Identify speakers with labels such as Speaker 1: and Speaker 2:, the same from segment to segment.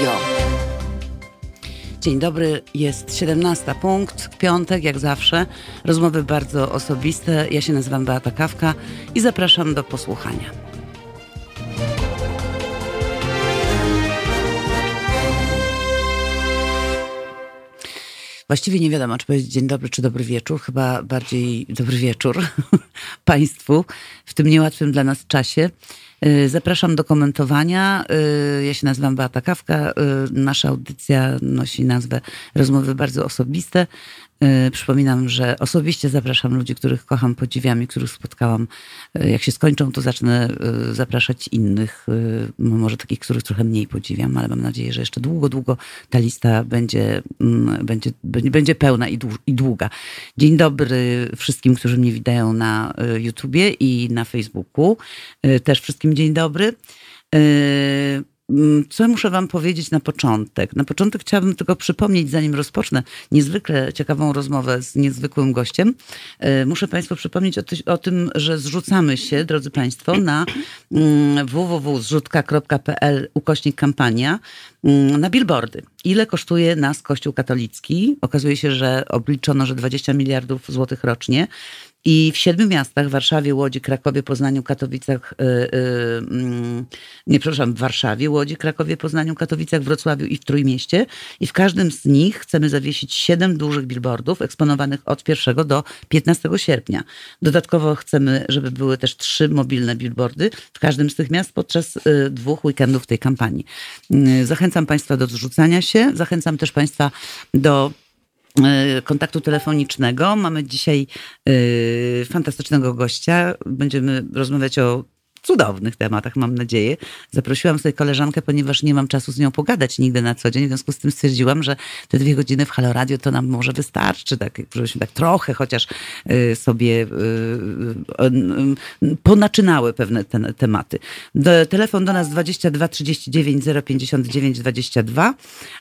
Speaker 1: Radio. Dzień dobry, jest 17 punkt, piątek jak zawsze. Rozmowy bardzo osobiste. Ja się nazywam Beata Kawka i zapraszam do posłuchania. Właściwie nie wiadomo, czy powiedzieć dzień dobry, czy dobry wieczór. Chyba bardziej dobry wieczór Państwu w tym niełatwym dla nas czasie. Y, zapraszam do komentowania. Y, ja się nazywam Beata Kawka. Y, nasza audycja nosi nazwę Rozmowy bardzo osobiste. Przypominam, że osobiście zapraszam ludzi, których kocham, podziwiam i których spotkałam. Jak się skończą, to zacznę zapraszać innych, może takich, których trochę mniej podziwiam, ale mam nadzieję, że jeszcze długo, długo ta lista będzie, będzie, będzie pełna i długa. Dzień dobry wszystkim, którzy mnie widają na YouTubie i na Facebooku. Też wszystkim dzień dobry. Mm, co muszę Wam powiedzieć na początek? Na początek chciałabym tylko przypomnieć, zanim rozpocznę niezwykle ciekawą rozmowę z niezwykłym gościem, e, muszę Państwu przypomnieć o, ty, o tym, że zrzucamy się, drodzy Państwo, na mm, www.zrzutka.pl ukośnik kampania mm, na billboardy. Ile kosztuje nas Kościół katolicki? Okazuje się, że obliczono, że 20 miliardów złotych rocznie. I w siedmiu miastach, Warszawie, Łodzi, Krakowie, Poznaniu, Katowicach, yy, yy, nie przepraszam, w Warszawie, Łodzi, Krakowie, Poznaniu, Katowicach, Wrocławiu i w Trójmieście. I w każdym z nich chcemy zawiesić siedem dużych billboardów eksponowanych od 1 do 15 sierpnia. Dodatkowo chcemy, żeby były też trzy mobilne billboardy w każdym z tych miast podczas yy, dwóch weekendów tej kampanii. Y, zachęcam Państwa do zrzucania się, zachęcam też Państwa do kontaktu telefonicznego. Mamy dzisiaj y, fantastycznego gościa. Będziemy rozmawiać o cudownych tematach, mam nadzieję. Zaprosiłam sobie koleżankę, ponieważ nie mam czasu z nią pogadać nigdy na co dzień. W związku z tym stwierdziłam, że te dwie godziny w Halo Radio to nam może wystarczy, tak, żebyśmy tak trochę chociaż y, sobie y, y, ponaczynały pewne te, tematy. Do, telefon do nas 22 39 059 22,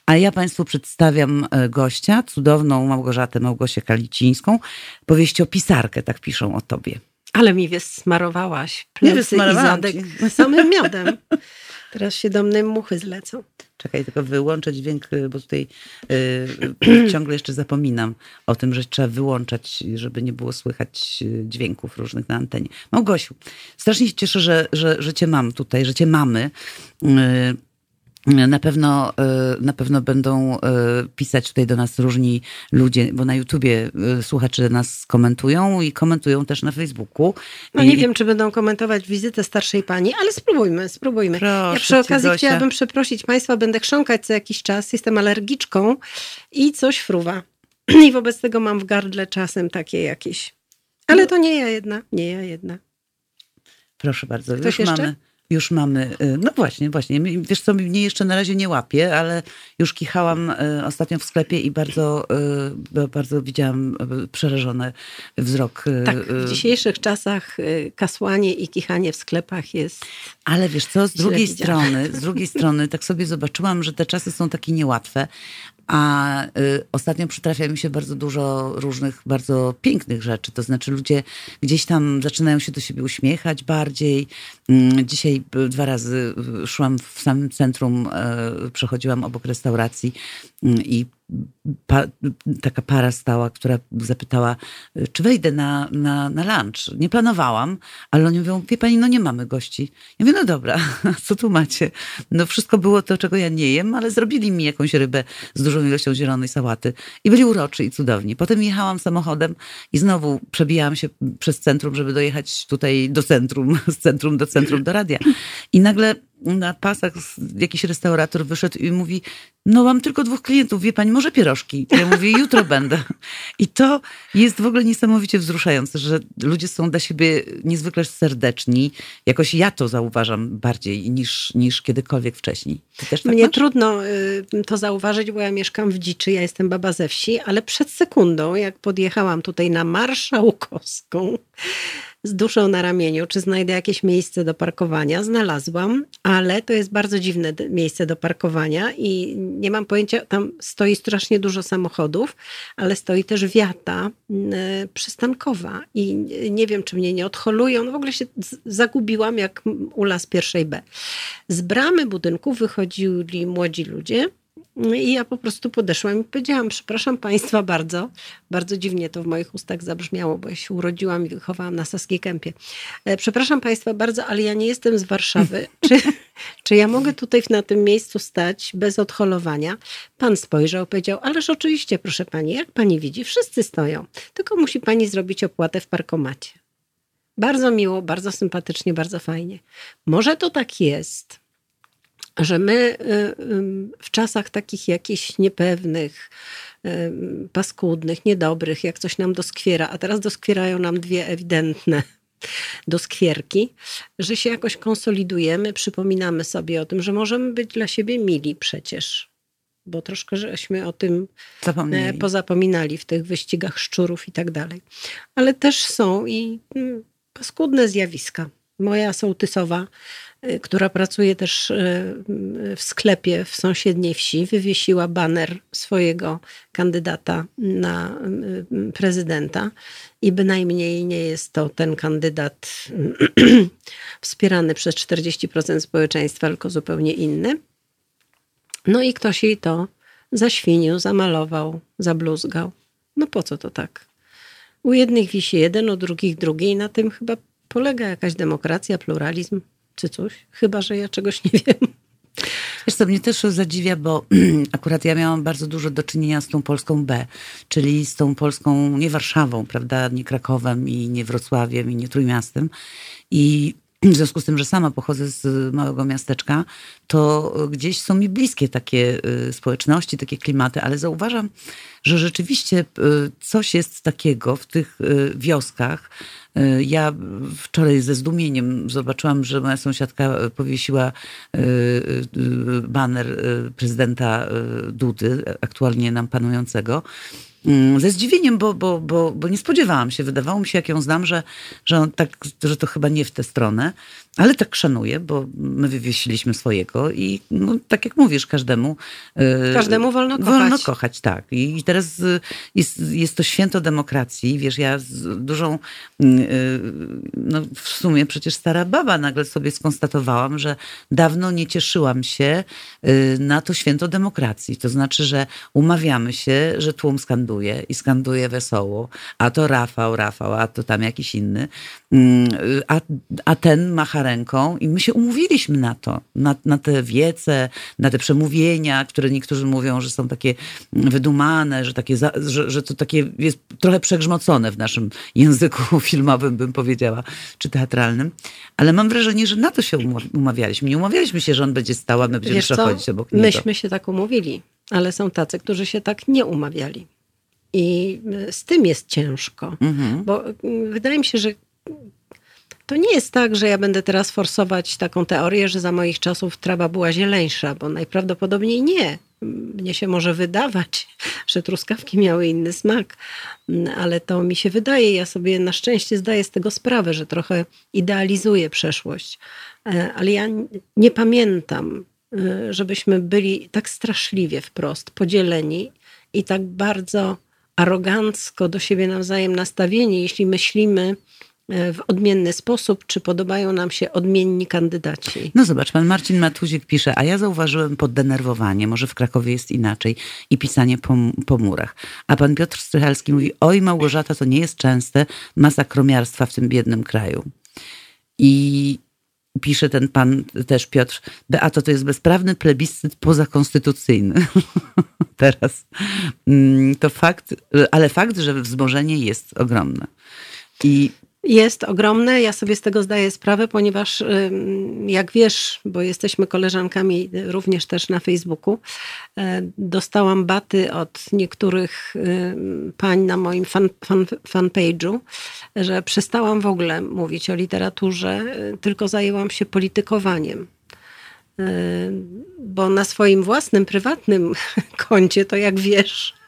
Speaker 1: a ja Państwu przedstawiam e, gościa, cudowną Małgorzatę Małgosię Kalicińską, powieściopisarkę, tak piszą o tobie.
Speaker 2: Ale mi wysmarowałaś plecy i zadek samym miodem. Teraz się do mnie muchy zlecą.
Speaker 1: Czekaj, tylko wyłączę dźwięk, y, bo tutaj y, ciągle jeszcze zapominam o tym, że trzeba wyłączać, żeby nie było słychać y, dźwięków różnych na antenie. Małgosiu, strasznie się cieszę, że, że, że cię mam tutaj, że cię mamy. Y, na pewno, e, na pewno będą e, pisać tutaj do nas różni ludzie, bo na YouTubie e, słuchacze nas komentują i komentują też na Facebooku.
Speaker 2: No nie I... wiem, czy będą komentować wizytę starszej pani, ale spróbujmy, spróbujmy. Proszę ja przy okazji chciałabym przeprosić Państwa, będę chrząkać co jakiś czas, jestem alergiczką i coś fruwa. I wobec tego mam w gardle czasem takie jakieś. Ale to nie ja jedna, nie ja jedna.
Speaker 1: Proszę bardzo, Ktoś już jeszcze? mamy już mamy, y, no właśnie, właśnie. Wiesz co, mnie jeszcze na razie nie łapie, ale już kichałam y, ostatnio w sklepie i bardzo, y, bardzo widziałam przerażony wzrok.
Speaker 2: Tak, w dzisiejszych czasach kasłanie i kichanie w sklepach jest.
Speaker 1: Ale wiesz co, z drugiej strony, z drugiej strony tak sobie zobaczyłam, że te czasy są takie niełatwe, a y, ostatnio przytrafia mi się bardzo dużo różnych, bardzo pięknych rzeczy. To znaczy, ludzie gdzieś tam zaczynają się do siebie uśmiechać bardziej. Mm, dzisiaj dwa razy szłam w samym centrum, y, przechodziłam obok restauracji mm, i pa, taka para stała, która zapytała, czy wejdę na, na, na lunch. Nie planowałam, ale oni mówią, wie pani, no nie mamy gości. Ja mówię, no dobra, co tu macie? No wszystko było to, czego ja nie jem, ale zrobili mi jakąś rybę z dużą ilością zielonej sałaty. I byli uroczy i cudowni. Potem jechałam samochodem i znowu przebijałam się przez centrum, żeby dojechać tutaj do centrum, z centrum do centrum, do radia. I nagle na pasach jakiś restaurator wyszedł i mówi, no mam tylko dwóch klientów, wie pani, może pierożki? Ja mówię, jutro będę. I to jest w ogóle niesamowicie wzruszające, że ludzie są dla siebie niezwykle serdeczni. Jakoś ja to zauważam bardziej niż, niż kiedykolwiek wcześniej.
Speaker 2: Tak Mnie masz? trudno y, to zauważyć, bo ja mieszkam w Dziczy, ja jestem baba ze wsi, ale przed sekundą, jak podjechałam tutaj na Marszałkowską, z duszą na ramieniu, czy znajdę jakieś miejsce do parkowania. Znalazłam, ale to jest bardzo dziwne miejsce do parkowania i nie mam pojęcia, tam stoi strasznie dużo samochodów, ale stoi też wiata mm, przystankowa i nie wiem, czy mnie nie odholują. No w ogóle się zagubiłam jak ula z pierwszej B. Z bramy budynku wychodzili młodzi ludzie I ja po prostu podeszłam i powiedziałam, przepraszam Państwa bardzo, bardzo dziwnie to w moich ustach zabrzmiało, bo ja się urodziłam i wychowałam na Saskiej Kępie. E, przepraszam Państwa bardzo, ale ja nie jestem z Warszawy. Czy, czy ja mogę tutaj na tym miejscu stać bez odholowania? Pan spojrzał, powiedział, ależ oczywiście, proszę Pani, jak Pani widzi, wszyscy stoją, tylko musi Pani zrobić opłatę w parkomacie. Bardzo miło, bardzo sympatycznie, bardzo fajnie. Może to tak jest, że my y, y, w czasach takich jakichś niepewnych, y, paskudnych, niedobrych, jak coś nam doskwiera, a teraz doskwierają nam dwie ewidentne doskwierki, że się jakoś konsolidujemy, przypominamy sobie o tym, że możemy być dla siebie mili przecież. Bo troszkę żeśmy o tym e, Zapomnieli. pozapominali w tych wyścigach szczurów i tak dalej. Ale też są i mm, paskudne zjawiska. Moja sołtysowa Y, która pracuje też y, w sklepie w sąsiedniej wsi, wywiesiła baner swojego kandydata na y, prezydenta i bynajmniej nie jest to ten kandydat wspierany przez 40% społeczeństwa, tylko zupełnie inny. No i ktoś jej to zaświnił, zamalował, zabluzgał. No po co to tak? U jednych wisi jeden, u drugich drugi i na tym chyba polega jakaś demokracja, pluralizm czy coś. Chyba, że ja czegoś nie wiem.
Speaker 1: Wiesz co, mnie też zadziwia, bo akurat ja miałam bardzo dużo do czynienia z tą Polską B, czyli z tą Polską, nie Warszawą, prawda, nie Krakowem i nie Wrocławiem i nie Trójmiastem. I w związku z tym, że sama pochodzę z małego miasteczka, to gdzieś są mi bliskie takie y, społeczności, takie klimaty, ale zauważam, że rzeczywiście y, coś jest takiego w tych y, wioskach, ja wczoraj ze zdumieniem zobaczyłam, że moja sąsiadka powiesiła baner prezydenta Dudy, aktualnie nam panującego. Mm, ze zdziwieniem, bo, bo, bo, bo nie spodziewałam się. Wydawało mi się, jak ją znam, że, że, tak, że to chyba nie w tę stronę. Ale tak szanuję, bo my wywiesiliśmy swojego i no, tak jak mówisz, każdemu...
Speaker 2: Y, każdemu wolno kochać.
Speaker 1: Wolno kochać, tak. I teraz y, jest, jest to święto demokracji. Wiesz, ja z dużą... Y, no w sumie przecież stara baba nagle sobie skonstatowałam, że dawno nie cieszyłam się na to święto demokracji. To znaczy, że umawiamy się, że tłum skanduje i skanduje wesoło. A to Rafał, Rafał, a to tam jakiś inny. Mm, a, a ten macha ręką i my się umówiliśmy na to, na, na te wiece, na te przemówienia, które niektórzy mówią, że są takie wydumane, że, takie, że, że to takie jest trochę przegrzmocone w naszym języku filmowym, bym powiedziała, czy teatralnym. Ale mam wrażenie, że na to się umawialiśmy. Nie umawialiśmy się, że on będzie stał, a my będziemy Wiesz przechodzić co? obok
Speaker 2: niego. Myśmy się tak umówili, ale są tacy, którzy się tak nie umawiali. I z tym jest ciężko, mhm. bo wydaje mi się, że to nie jest tak, że ja będę teraz forsować taką teorię, że za moich czasów trawa była zieleńsza, bo najprawdopodobniej nie. Mnie się może wydawać, że truskawki miały inny smak, ale to mi się wydaje. Ja sobie na szczęście zdaję z tego sprawę, że trochę idealizuję przeszłość. E, ale ja nie pamiętam, e, żebyśmy byli tak straszliwie wprost podzieleni i tak bardzo arogancko do siebie nawzajem nastawieni, jeśli myślimy, w odmienny sposób, czy podobają nam się odmienni kandydaci.
Speaker 1: No zobacz, pan Marcin Matuzik pisze, a ja zauważyłem poddenerwowanie, może w Krakowie jest inaczej, i pisanie po, po murach. A pan Piotr Strychalski mówi, oj Małgorzata, to nie jest częste, masa kromiarstwa w tym biednym kraju. I pisze ten pan też Piotr, Beato, to jest bezprawny plebiscyt pozakonstytucyjny. Teraz. Mm, to fakt, ale fakt, że wzmożenie jest ogromne.
Speaker 2: I jest ogromne. Ja sobie z tego zdaję sprawę, ponieważ jak wiesz, bo jesteśmy koleżankami również też na Facebooku, e, dostałam baty od niektórych pań na moim fan, fan, fanpage'u, że przestałam w ogóle mówić o literaturze, e, tylko zajęłam się politykowaniem e, bo na swoim własnym, prywatnym koncie, to jak wiesz,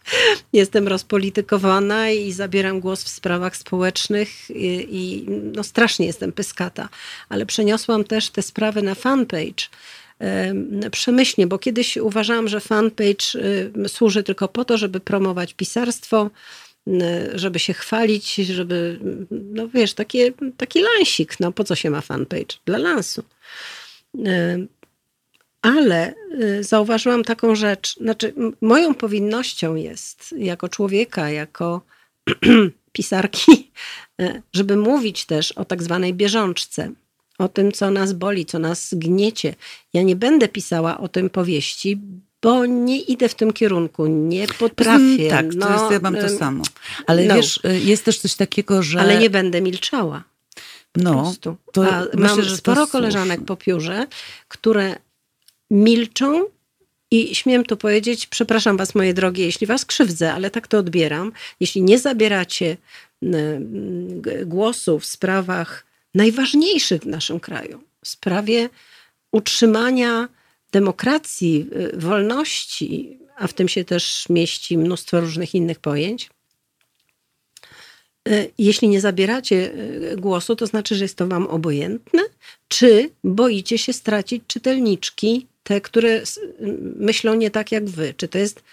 Speaker 2: jestem rozpolitykowana i zabieram głos w sprawach społecznych i, i no strasznie jestem pyskata. Ale przeniosłam też te sprawy na fanpage przemyślnie, bo kiedyś uważałam, że fanpage służy tylko po to, żeby promować pisarstwo, żeby się chwalić, żeby, no wiesz, takie, taki lansik, no po co się ma fanpage? Dla lansu. Ale y, zauważyłam taką rzecz, znaczy moją powinnością jest jako człowieka, jako pisarki, y, żeby mówić też o tak zwanej bieżączce, o tym, co nas boli, co nas gniecie. Ja nie będę pisała o tym powieści, bo nie idę w tym kierunku, nie potrafię.
Speaker 1: Tak, no, to jest, ja mam to samo. Ale no. wiesz, y, jest też coś takiego, że...
Speaker 2: Ale nie będę milczała. No, to A myślę, mam że sporo koleżanek po piórze, które milczą i śmiem tu powiedzieć, przepraszam was moje drogie, jeśli was krzywdzę, ale tak to odbieram. Jeśli nie zabieracie głosu w sprawach najważniejszych w naszym kraju, w sprawie utrzymania demokracji, wolności, a w tym się też mieści mnóstwo różnych innych pojęć. Y, jeśli nie zabieracie y, głosu, to znaczy, że jest to wam obojętne, czy boicie się stracić czytelniczki, te, które myślą nie tak jak wy? Czy to jest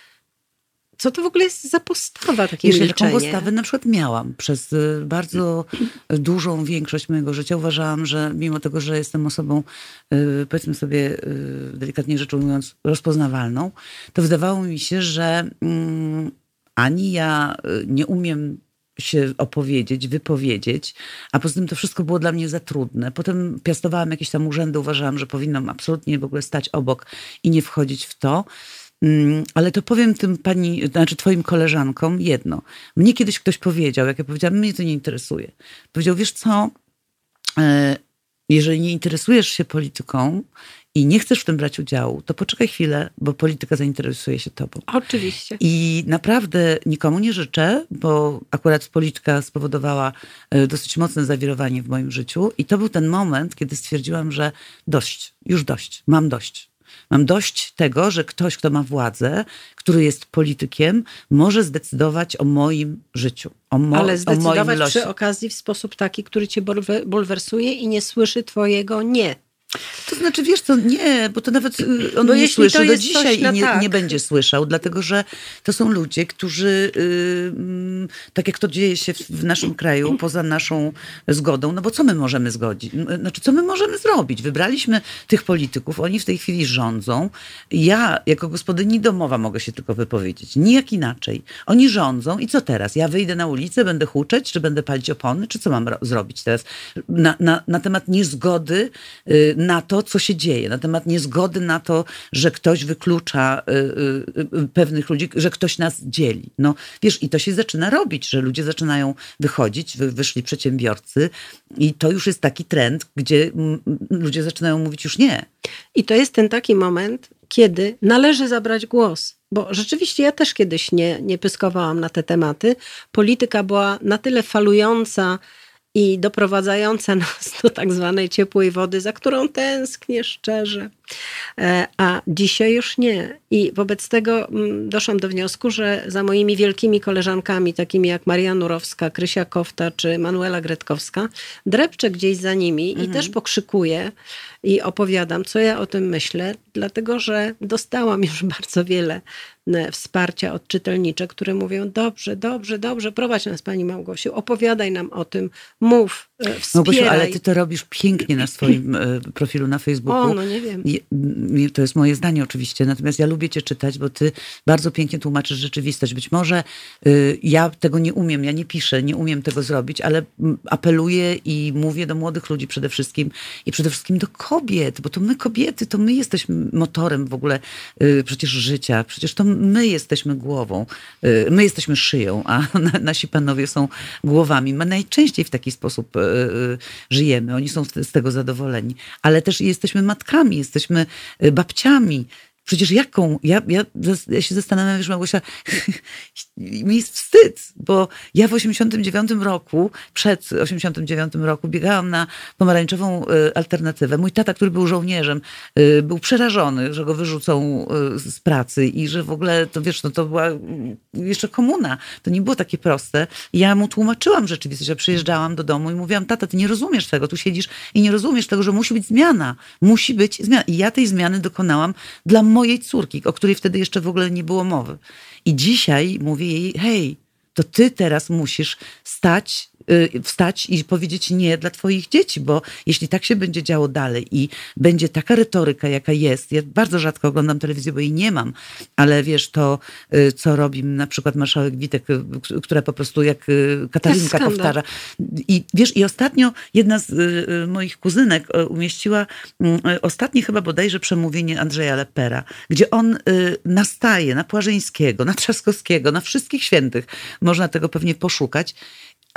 Speaker 2: co to w ogóle jest za postawa takie Jeżeli milczenie?
Speaker 1: taką postawę na przykład miałam przez y, bardzo dużą większość mojego życia. Uważałam, że mimo tego, że jestem osobą, y, powiedzmy sobie y, delikatnie rzecz ujmując, rozpoznawalną, to wydawało mi się, że mm, ani ja nie umiem się opowiedzieć, wypowiedzieć, a poza tym to wszystko było dla mnie za trudne. Potem piastowałam jakieś tam urzędy, uważałam, że powinnam absolutnie w ogóle stać obok i nie wchodzić w to. Mm, ale to powiem tym pani, znaczy twoim koleżankom jedno. Mnie kiedyś ktoś powiedział, jak ja powiedziałam, mnie to nie interesuje. Powiedział, wiesz co, e, jeżeli nie interesujesz się polityką i nie chcesz w tym brać udziału, to poczekaj chwilę, bo polityka zainteresuje się tobą.
Speaker 2: Oczywiście.
Speaker 1: I naprawdę nikomu nie życzę, bo akurat polityka spowodowała e, dosyć mocne zawirowanie w moim życiu i to był ten moment, kiedy stwierdziłam, że dość, już dość, mam dość. Mam dość tego, że ktoś, kto ma władzę, który jest politykiem, może zdecydować o moim życiu. O mo
Speaker 2: Ale zdecydować przy okazji w sposób taki, który cię bulwersuje i nie słyszy twojego nie.
Speaker 1: To znaczy, wiesz co, nie, bo to nawet y, on bo nie słyszy, do dzisiaj i nie, tak. nie, będzie słyszał, dlatego że to są ludzie, którzy, yy, tak jak to dzieje się w naszym kraju, poza naszą zgodą, no bo co my możemy zgodzić? Znaczy, co my możemy zrobić? Wybraliśmy tych polityków, oni w tej chwili rządzą. Ja, jako gospodyni domowa, mogę się tylko wypowiedzieć. Nijak inaczej. Oni rządzą i co teraz? Ja wyjdę na ulicę, będę huczeć, czy będę palić opony, czy co mam zrobić teraz? Na, na, na temat niezgody yy, na to, co się dzieje, na temat niezgody na to, że ktoś wyklucza y, y, y, pewnych ludzi, że ktoś nas dzieli. No wiesz, i to się zaczyna robić, że ludzie zaczynają wychodzić, wyszli przedsiębiorcy i to już jest taki trend, gdzie ludzie zaczynają mówić już nie.
Speaker 2: I to jest ten taki moment, kiedy należy zabrać głos. Bo rzeczywiście ja też kiedyś nie, nie pyskowałam na te tematy. Polityka była na tyle falująca, i doprowadzająca nas do tak zwanej ciepłej wody, za którą tęsknię szczerze. E, a dzisiaj już nie. I wobec tego mm, doszłam do wniosku, że za moimi wielkimi koleżankami, takimi jak Maria Nurowska, Krysia Kofta czy Manuela Gretkowska, drepczę gdzieś za nimi mhm. i też pokrzykuję i opowiadam, co ja o tym myślę, dlatego że dostałam już bardzo wiele e, wsparcia od czytelniczek, które mówią: Dobrze, dobrze, dobrze, prowadź nas Pani Małgosiu, opowiadaj nam o tym, mów, wspieraj. Małgosiu,
Speaker 1: ale Ty to robisz pięknie na swoim profilu na Facebooku.
Speaker 2: O, no nie wiem
Speaker 1: to jest moje zdanie oczywiście, natomiast ja lubię cię czytać, bo ty bardzo pięknie tłumaczysz rzeczywistość. Być może y, ja tego nie umiem, ja nie piszę, nie umiem tego zrobić, ale apeluję i mówię do młodych ludzi przede wszystkim i przede wszystkim do kobiet, bo to my kobiety, to my jesteśmy motorem w ogóle y, przecież życia, przecież to my jesteśmy głową, y, my jesteśmy szyją, a nasi panowie są głowami. My najczęściej w taki sposób żyjemy, oni są z tego zadowoleni, ale też jesteśmy matkami, jesteśmy jesteśmy y, babciami. Przecież jaką? Ja, ja, ja się zastanawiam, wiesz, Małgosia, mi jest wstyd, bo ja w 89 roku, przed 89 roku biegałam na pomarańczową y, alternatywę. Mój tata, który był żołnierzem, y, był przerażony, że go wyrzucą y, z pracy i że w ogóle, to wiesz, no to była jeszcze komuna. To nie było takie proste. Ja mu tłumaczyłam rzeczywistość. Ja przyjeżdżałam do domu i mówiłam, tata, ty nie rozumiesz tego, tu siedzisz i nie rozumiesz tego, że musi być zmiana. Musi być zmiana. I ja tej zmiany dokonałam dla mojej córki, o której wtedy jeszcze w ogóle nie było mowy. I dzisiaj mówię jej, hej, to ty teraz musisz stać wstać i powiedzieć nie dla twoich dzieci, bo jeśli tak się będzie działo dalej i będzie taka retoryka, jaka jest, ja bardzo rzadko oglądam telewizję, bo jej nie mam, ale wiesz to, y, co robi na przykład marszałek Witek, y, która po prostu jak Katalinka powtarza. I wiesz, i ostatnio jedna z moich kuzynek umieściła mm, ostatnie chyba bodajże przemówienie Andrzeja Lepera, gdzie on nastaje na Płażyńskiego, na Trzaskowskiego, na wszystkich świętych. Można tego pewnie poszukać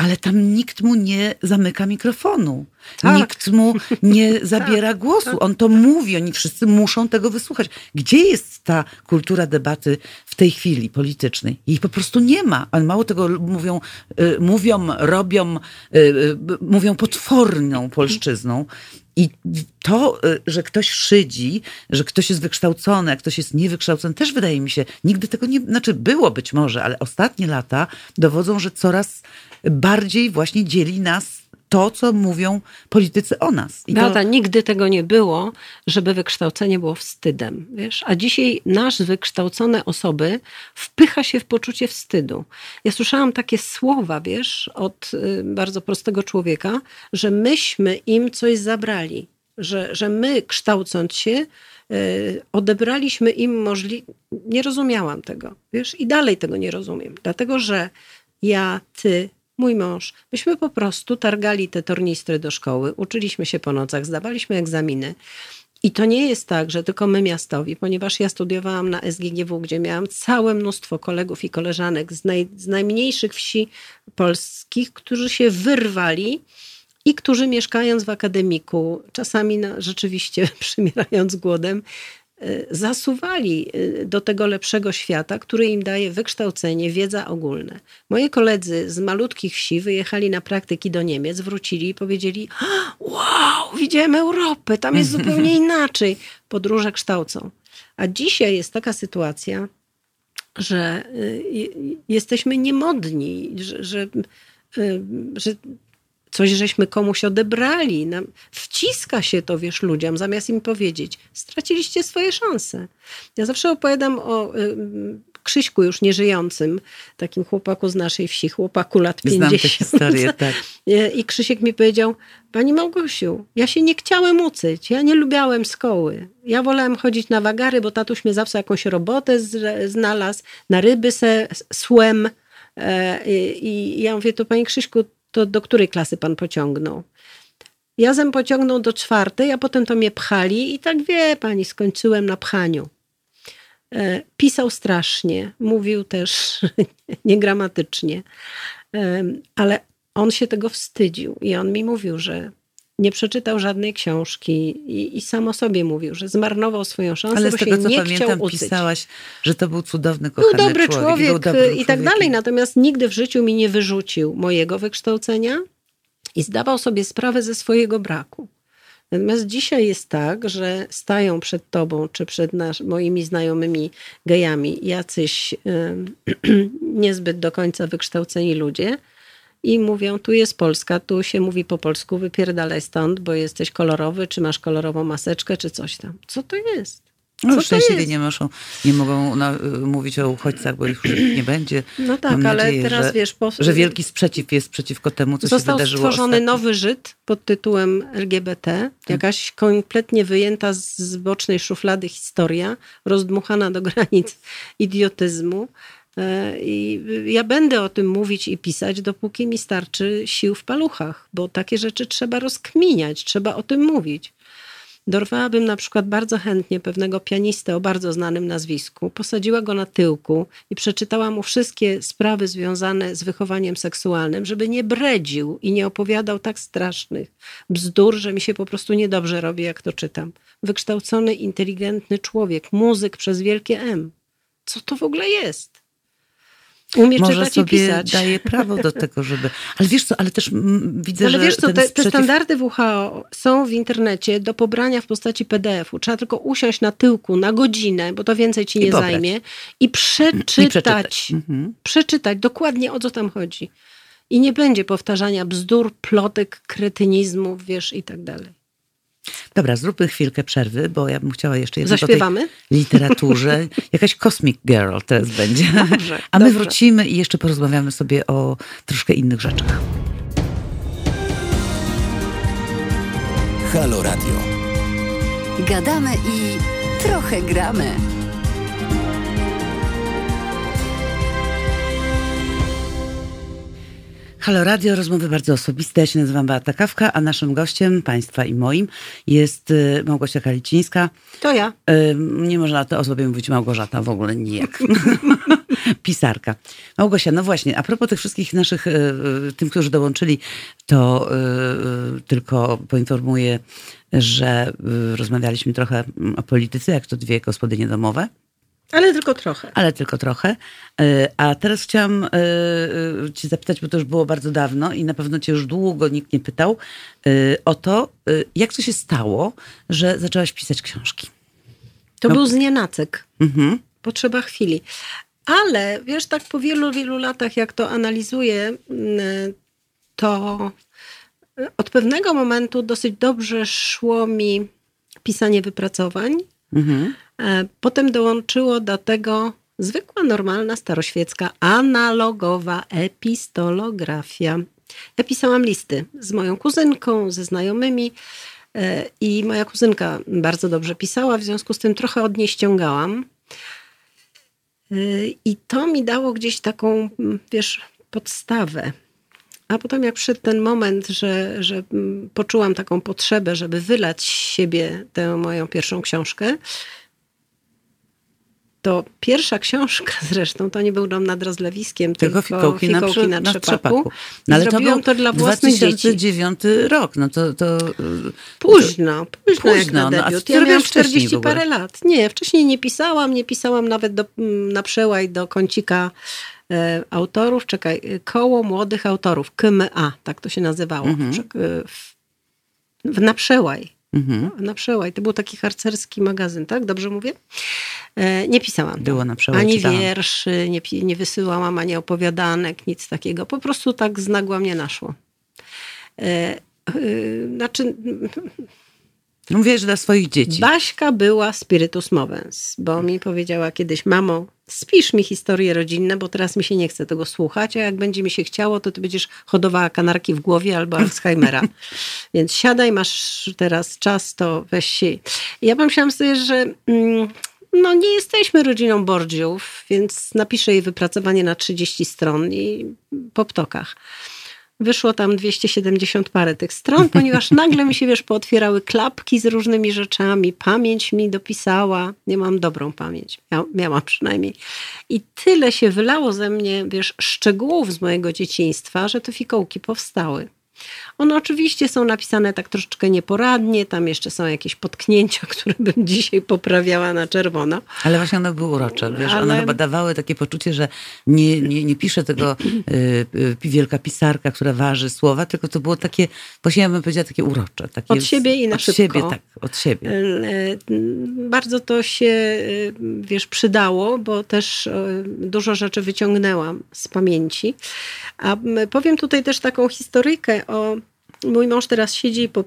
Speaker 1: ale tam nikt mu nie zamyka mikrofonu. Tak. Nikt mu nie zabiera tak, głosu. Tak, On to tak. mówi, oni wszyscy muszą tego wysłuchać. Gdzie jest ta kultura debaty w tej chwili politycznej? Jej po prostu nie ma. Ale mało tego mówią, y, mówią robią, y, y, mówią potworną polszczyzną. I to, że ktoś szydzi, że ktoś jest wykształcony, a ktoś jest niewykształcony, też wydaje mi się, nigdy tego nie, znaczy było być może, ale ostatnie lata dowodzą, że coraz bardziej właśnie dzieli nas to, co mówią politycy o nas.
Speaker 2: I Beata, to... nigdy tego nie było, żeby wykształcenie było wstydem. Wiesz? A dzisiaj nasz wykształcone osoby wpycha się w poczucie wstydu. Ja słyszałam takie słowa, wiesz, od y, bardzo prostego człowieka, że myśmy im coś zabrali. Że, że my, kształcąc się, y, odebraliśmy im możliwość. Nie rozumiałam tego, wiesz, i dalej tego nie rozumiem. Dlatego, że ja, ty, mój mąż. Myśmy po prostu targali te tornistry do szkoły, uczyliśmy się po nocach, zdawaliśmy egzaminy. I to nie jest tak, że tylko my miastowi, ponieważ ja studiowałam na SGGW, gdzie miałam całe mnóstwo kolegów i koleżanek z, naj, z najmniejszych wsi polskich, którzy się wyrwali i którzy mieszkając w akademiku, czasami na, rzeczywiście przymierając głodem, zasuwali y, do tego lepszego świata, który im daje wykształcenie, wiedza ogólne. Moi koledzy z malutkich wsi wyjechali na praktyki do Niemiec, wrócili i powiedzieli: Wow, widziałem Europę, tam jest zupełnie inaczej. Podróże kształcą. A dzisiaj jest taka sytuacja, że y, jesteśmy niemodni, że, że, że coś żeśmy komuś odebrali. Wciska się to, wiesz, ludziom, zamiast im powiedzieć, straciliście swoje szanse. Ja zawsze opowiadam o y, Krzyśku już nieżyjącym, takim chłopaku z naszej wsi, chłopaku lat 50. Znam tę
Speaker 1: historię, tak.
Speaker 2: I Krzysiek mi powiedział, pani Małgosiu, ja się nie chciałem uczyć, ja nie lubiałem szkoły. Ja wolałem chodzić na wagary, bo tatuś mnie zawsze jakąś robotę znalazł, na ryby se słem. E, I ja mówię, to pani Krzyśku, to do której klasy pan pociągnął? Jazem pociągnął do czwartej, a potem to mnie pchali i tak wie pani, skończyłem na pchaniu. E, pisał strasznie, mówił też niegramatycznie, e, ale on się tego wstydził i on mi mówił, że nie przeczytał żadnej książki i, i sam o sobie mówił, że zmarnował swoją szansę,
Speaker 1: Ale z tego,
Speaker 2: się
Speaker 1: co
Speaker 2: nie
Speaker 1: pamiętam, pisałaś, że to był cudowny, kochany
Speaker 2: był dobry
Speaker 1: człowiek.
Speaker 2: człowiek, człowiek i tak dalej, natomiast nigdy w życiu mi nie wyrzucił mojego wykształcenia i zdawał sobie sprawę ze swojego braku. Natomiast dzisiaj jest tak, że stają przed tobą, czy przed nasz, moimi znajomymi gejami jacyś yy, niezbyt do końca wykształceni ludzie, i mówią, tu jest Polska, tu się mówi po polsku, wypierdalaj stąd, bo jesteś kolorowy, czy masz kolorową maseczkę, czy coś tam. Co to jest?
Speaker 1: No, Co szczęśliwie nie, muszą, nie mogą na, mówić o uchodźcach, bo ich nie będzie.
Speaker 2: No tak, Mam ale nadzieję, teraz
Speaker 1: że,
Speaker 2: wiesz... Po...
Speaker 1: Że wielki sprzeciw jest przeciwko temu, co się wydarzyło
Speaker 2: Został stworzony
Speaker 1: ostatnio.
Speaker 2: nowy Żyd pod tytułem LGBT, tak. jakaś kompletnie wyjęta z bocznej szuflady historia, rozdmuchana do granic idiotyzmu. E, I ja będę o tym mówić i pisać, dopóki mi starczy sił w paluchach, bo takie rzeczy trzeba rozkminiać, trzeba o tym mówić. Dorwałabym na przykład bardzo chętnie pewnego pianistę o bardzo znanym nazwisku, posadziła go na tyłku i przeczytała mu wszystkie sprawy związane z wychowaniem seksualnym, żeby nie bredził i nie opowiadał tak strasznych bzdur, że mi się po prostu niedobrze robi, jak to czytam. Wykształcony, inteligentny człowiek, muzyk przez wielkie M. Co to w ogóle jest?
Speaker 1: Umie Może czytać sobie i pisać. daje prawo do tego, żeby... Ale wiesz co, ale też widzę,
Speaker 2: ale
Speaker 1: że...
Speaker 2: Ale wiesz co, te, te standardy WHO są w internecie do pobrania w postaci PDF-u. Trzeba tylko usiąść na tyłku na godzinę, bo to więcej ci nie I zajmie. I przeczytać. I przeczytać. Mhm. przeczytać dokładnie o co tam chodzi. I nie będzie powtarzania bzdur, plotek, kretynizmów, wiesz, i tak dalej.
Speaker 1: Dobra, zróbmy chwilkę przerwy, bo ja bym chciała jeszcze
Speaker 2: jedno Zaśpiewamy?
Speaker 1: literaturze. Jakaś Cosmic Girl teraz będzie. Dobrze, A my dobrze. wrócimy i jeszcze porozmawiamy sobie o troszkę innych rzeczach.
Speaker 3: Halo Radio. Gadamy i trochę gramy.
Speaker 1: Halo Radio, rozmowy bardzo osobiste. Ja się nazywam Beata Kawka, a naszym gościem, Państwa i moim, jest y, Małgosia Kalicińska.
Speaker 2: To ja.
Speaker 1: Y, nie można o sobie mówić Małgorzata, w ogóle nijak. Pisarka. Małgosia, no właśnie, a propos tych wszystkich naszych, y, tym, którzy dołączyli, to tylko poinformuję, że rozmawialiśmy trochę o polityce, jak to dwie gospodynie domowe.
Speaker 2: Ale tylko trochę.
Speaker 1: Ale tylko trochę. E, a teraz chciałam e, e, Cię zapytać, bo to już było bardzo dawno i na pewno Cię już długo nikt nie pytał, o to, jak to się stało, że zaczęłaś pisać książki.
Speaker 2: To no. był znienacek. Mhm. Potrzeba chwili. Ale wiesz, tak po wielu, wielu latach, jak to analizuję, to od pewnego momentu dosyć dobrze szło mi pisanie wypracowań. Mhm. E, potem dołączyło do tego zwykła, normalna, staroświecka, analogowa epistolografia. Ja pisałam listy z moją kuzynką, ze znajomymi e, i moja kuzynka bardzo dobrze pisała, w związku z tym trochę od niej ściągałam. E, I to mi dało gdzieś taką, wiesz, podstawę. A potem jak przyszedł ten moment, że, że poczułam taką potrzebę, żeby wylać z siebie tę moją pierwszą książkę, to pierwsza książka zresztą, to nie był dom nad rozlewiskiem, tylko, tylko fikołki, fikołki na, na, trzepaku.
Speaker 1: No, ale Zrobiłam to, to dla własnych 2009 dzieci. rok, no to... to
Speaker 2: późno, to, późno, późno jak na no, debiut. Ja miałam 40 parę lat. Nie, wcześniej nie pisałam, nie pisałam nawet do, mm, na przełaj do kącika e, autorów, czekaj, koło młodych autorów, KMA, tak to się nazywało, mhm. w, w, na przełaj. Mhm. Na przełaj. To był taki harcerski magazyn, tak? Dobrze mówię? E, nie pisałam.
Speaker 1: Było na przełaj.
Speaker 2: Ani czytałam. wierszy, nie, nie wysyłałam, ani opowiadanek, nic takiego. Po prostu tak z nagła mnie naszło. E, e, znaczy...
Speaker 1: No mówisz dla swoich dzieci.
Speaker 2: Baśka była spiritus movens, bo mi powiedziała kiedyś, mamo, spisz mi historie rodzinne, bo teraz mi się nie chce tego słuchać, a jak będzie mi się chciało, to ty będziesz hodowała kanarki w głowie albo Alzheimera. Więc siadaj, masz teraz czas, to weź się. Ja pomyślałam sobie, że mm, no nie jesteśmy rodziną Bordziów, więc napiszę jej wypracowanie na 30 stron i po ptokach. Wyszło tam 270 parę tych stron, ponieważ nagle mi się, wiesz, pootwierały klapki z różnymi rzeczami, pamięć mi dopisała, nie mam dobrą pamięć, Mia miałam przynajmniej. I tyle się wylało ze mnie, wiesz, szczegółów z mojego dzieciństwa, że te fikołki powstały. One oczywiście są napisane tak troszeczkę nieporadnie, tam jeszcze są jakieś potknięcia, które bym dzisiaj poprawiała na czerwono.
Speaker 1: Ale właśnie one były urocze, wiesz, Ale... one chyba dawały takie poczucie, że nie, nie, nie pisze tego y, y, wielka pisarka, która waży słowa, tylko to było takie, właśnie ja bym powiedziała, takie urocze. Takie
Speaker 2: od siebie i na
Speaker 1: od
Speaker 2: szybko.
Speaker 1: siebie, tak, od siebie. E,
Speaker 2: bardzo to się, wiesz, przydało, bo też dużo rzeczy wyciągnęłam z pamięci. A powiem tutaj też taką historyjkę o Mój mąż teraz siedzi i po,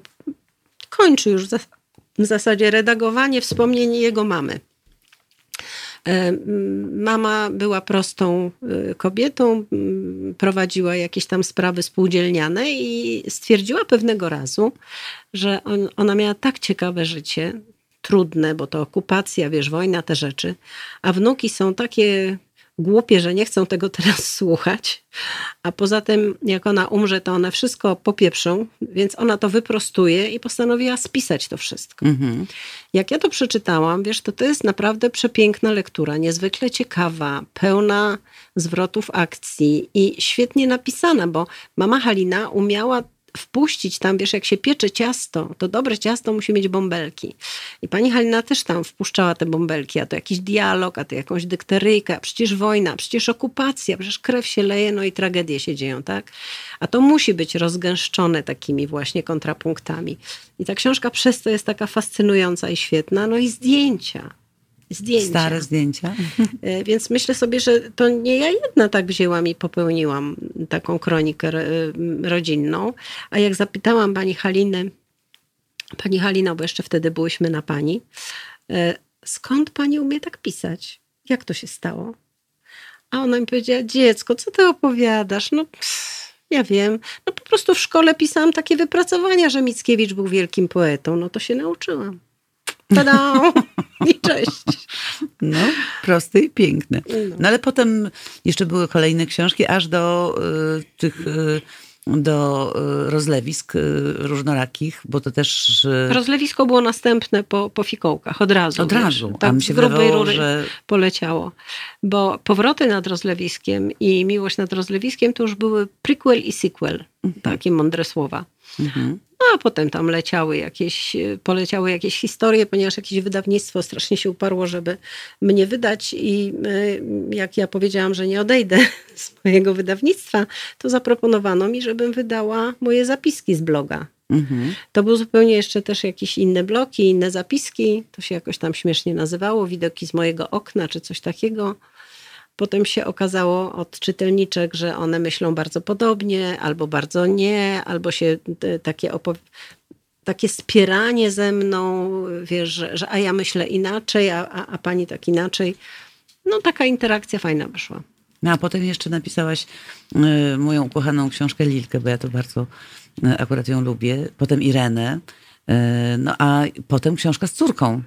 Speaker 2: kończy już w zasadzie redagowanie wspomnień jego mamy. E, mama była prostą e, kobietą, prowadziła jakieś tam sprawy spółdzielniane i stwierdziła pewnego razu, że on, ona miała tak ciekawe życie, trudne, bo to okupacja, wiesz, wojna, te rzeczy, a wnuki są takie głupie, że nie chcą tego teraz słuchać. A poza tym, jak ona umrze, to one wszystko popieprzą, więc ona to wyprostuje i postanowiła spisać to wszystko. Mhm. Jak ja to przeczytałam, wiesz, to to jest naprawdę przepiękna lektura, niezwykle ciekawa, pełna zwrotów akcji i świetnie napisana, bo mama Halina umiała wpuścić tam, wiesz, jak się piecze ciasto, to dobre ciasto musi mieć bąbelki. I pani Halina też tam wpuszczała te bąbelki, a to jakiś dialog, a to jakąś dykteryjkę, przecież wojna, przecież okupacja, przecież krew się leje, no i tragedie się dzieją, tak? A to musi być rozgęszczone takimi właśnie kontrapunktami. I ta książka przez to jest taka fascynująca i świetna, no i zdjęcia zdjęcia.
Speaker 1: Stare zdjęcia.
Speaker 2: E, więc myślę sobie, że to nie ja jedna tak wzięłam i popełniłam taką kronikę rodzinną. A jak zapytałam pani Haliny, pani Halina, bo jeszcze wtedy byłyśmy na pani, e, skąd pani umie tak pisać? Jak to się stało? A ona mi powiedziała, dziecko, co ty opowiadasz? No pff, ja wiem. No po prostu w szkole pisałam takie wypracowania, że Mickiewicz był wielkim poetą. No to się nauczyłam. Tada! I cześć.
Speaker 1: No, proste i piękne. No. no ale potem jeszcze były kolejne książki, aż do y, tych y, do y, rozlewisk y, różnorakich, bo to też...
Speaker 2: Rozlewisko było następne po, po fikołkach, od razu.
Speaker 1: Od razu, tak, a mi się wydawało, że...
Speaker 2: poleciało. Bo powroty nad rozlewiskiem i miłość nad rozlewiskiem to już były prequel i sequel. Mhm. Takie mądre słowa. Mhm. No, a potem tam leciały jakieś, poleciały jakieś historie, ponieważ jakieś wydawnictwo strasznie się uparło, żeby mnie wydać i e, jak ja powiedziałam, że nie odejdę z mojego wydawnictwa, to zaproponowano mi, żebym wydała moje zapiski z bloga. Mhm. To był zupełnie jeszcze też jakieś inne bloki, inne zapiski. To się jakoś tam śmiesznie nazywało, widoki z mojego okna czy coś takiego. Potem się okazało od czytelniczek, że one myślą bardzo podobnie, albo bardzo nie, albo się takie takie spieranie ze mną, wiesz, że, że a ja myślę inaczej, a, a, a pani tak inaczej. No taka interakcja fajna wyszła.
Speaker 1: No a potem jeszcze napisałaś y, moją ukochaną książkę Lilkę, bo ja to bardzo y, akurat ją lubię. Potem Irenę. Y, no a potem książka z córką.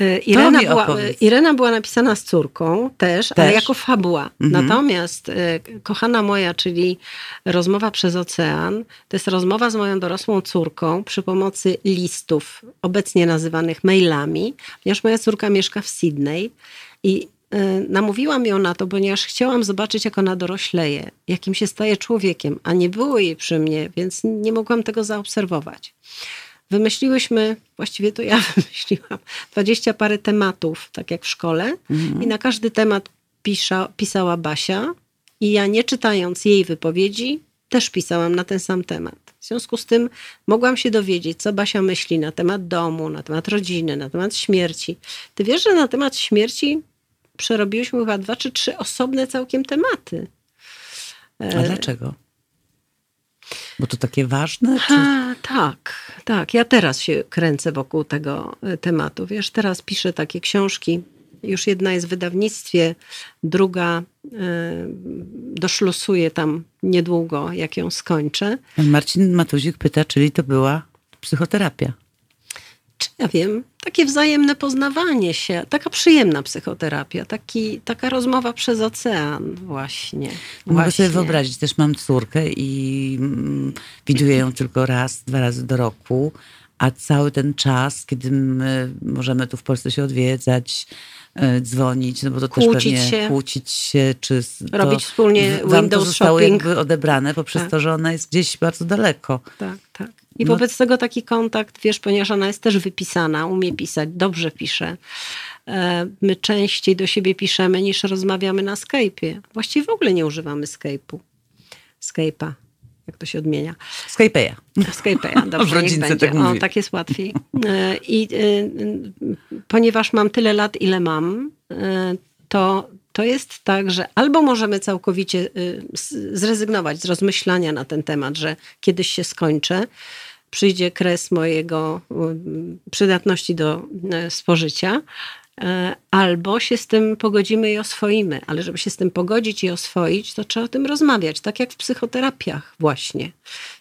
Speaker 2: Y, Irena była, Irena była napisana z córką też, też? ale jako fabuła. Mhm. Natomiast y, kochana moja, czyli rozmowa przez ocean, to jest rozmowa z moją dorosłą córką przy pomocy listów, obecnie nazywanych mailami, ponieważ moja córka mieszka w Sydney i y, namówiłam ją na to, ponieważ chciałam zobaczyć, jak ona dorośleje, jakim się staje człowiekiem, a nie było jej przy mnie, więc nie mogłam tego zaobserwować. Wymyśliłyśmy, właściwie to ja wymyśliłam, dwadzieścia parę tematów, tak jak w szkole. Mhm. I na każdy temat pisza, pisała Basia. I ja nie czytając jej wypowiedzi, też pisałam na ten sam temat. W związku z tym mogłam się dowiedzieć, co Basia myśli na temat domu, na temat rodziny, na temat śmierci. Ty wiesz, że na temat śmierci przerobiłyśmy chyba dwa czy trzy osobne całkiem tematy.
Speaker 1: A dlaczego? Bo to takie ważne? Czy...
Speaker 2: A, tak, tak. Ja teraz się kręcę wokół tego e, tematu. Wiesz, teraz piszę takie książki. Już jedna jest w wydawnictwie, druga y, doszlosuję tam niedługo, jak ją skończę.
Speaker 1: Marcin Matuzik pyta, czyli to była psychoterapia.
Speaker 2: Czy ja wiem, takie wzajemne poznawanie się, taka przyjemna psychoterapia, taki, taka rozmowa przez ocean właśnie.
Speaker 1: Mogę właśnie. sobie wyobrazić, też mam córkę i mm, widuję ją tylko raz, dwa razy do roku, a cały ten czas, kiedy my możemy tu w Polsce się odwiedzać, e, dzwonić, no bo to kłócić też pewnie się. kłócić się, czy
Speaker 2: robić wspólnie Windows
Speaker 1: to zostało shopping. jakby odebrane poprzez tak. to, że ona jest gdzieś bardzo daleko.
Speaker 2: Tak, tak. I no. wobec tego taki kontakt, wiesz, ponieważ ona jest też wypisana, umie pisać, dobrze pisze. E, my częściej do siebie piszemy niż rozmawiamy na Skype'ie. Właściwie w ogóle nie używamy Skype'u. Skype'a, jak to się odmienia?
Speaker 1: Skype'a.
Speaker 2: Skype'a, dobrze, w rodzince tak o, tak jest łatwiej. E, I e, ponieważ mam tyle lat, ile mam, to, to jest tak, że albo możemy całkowicie zrezygnować z rozmyślania na ten temat, że kiedyś się skończę, przyjdzie kres mojego mm, przydatności do e, spożycia, albo się z tym pogodzimy i oswoimy. Ale żeby się z tym pogodzić i oswoić, to trzeba o tym rozmawiać, tak jak w psychoterapiach właśnie.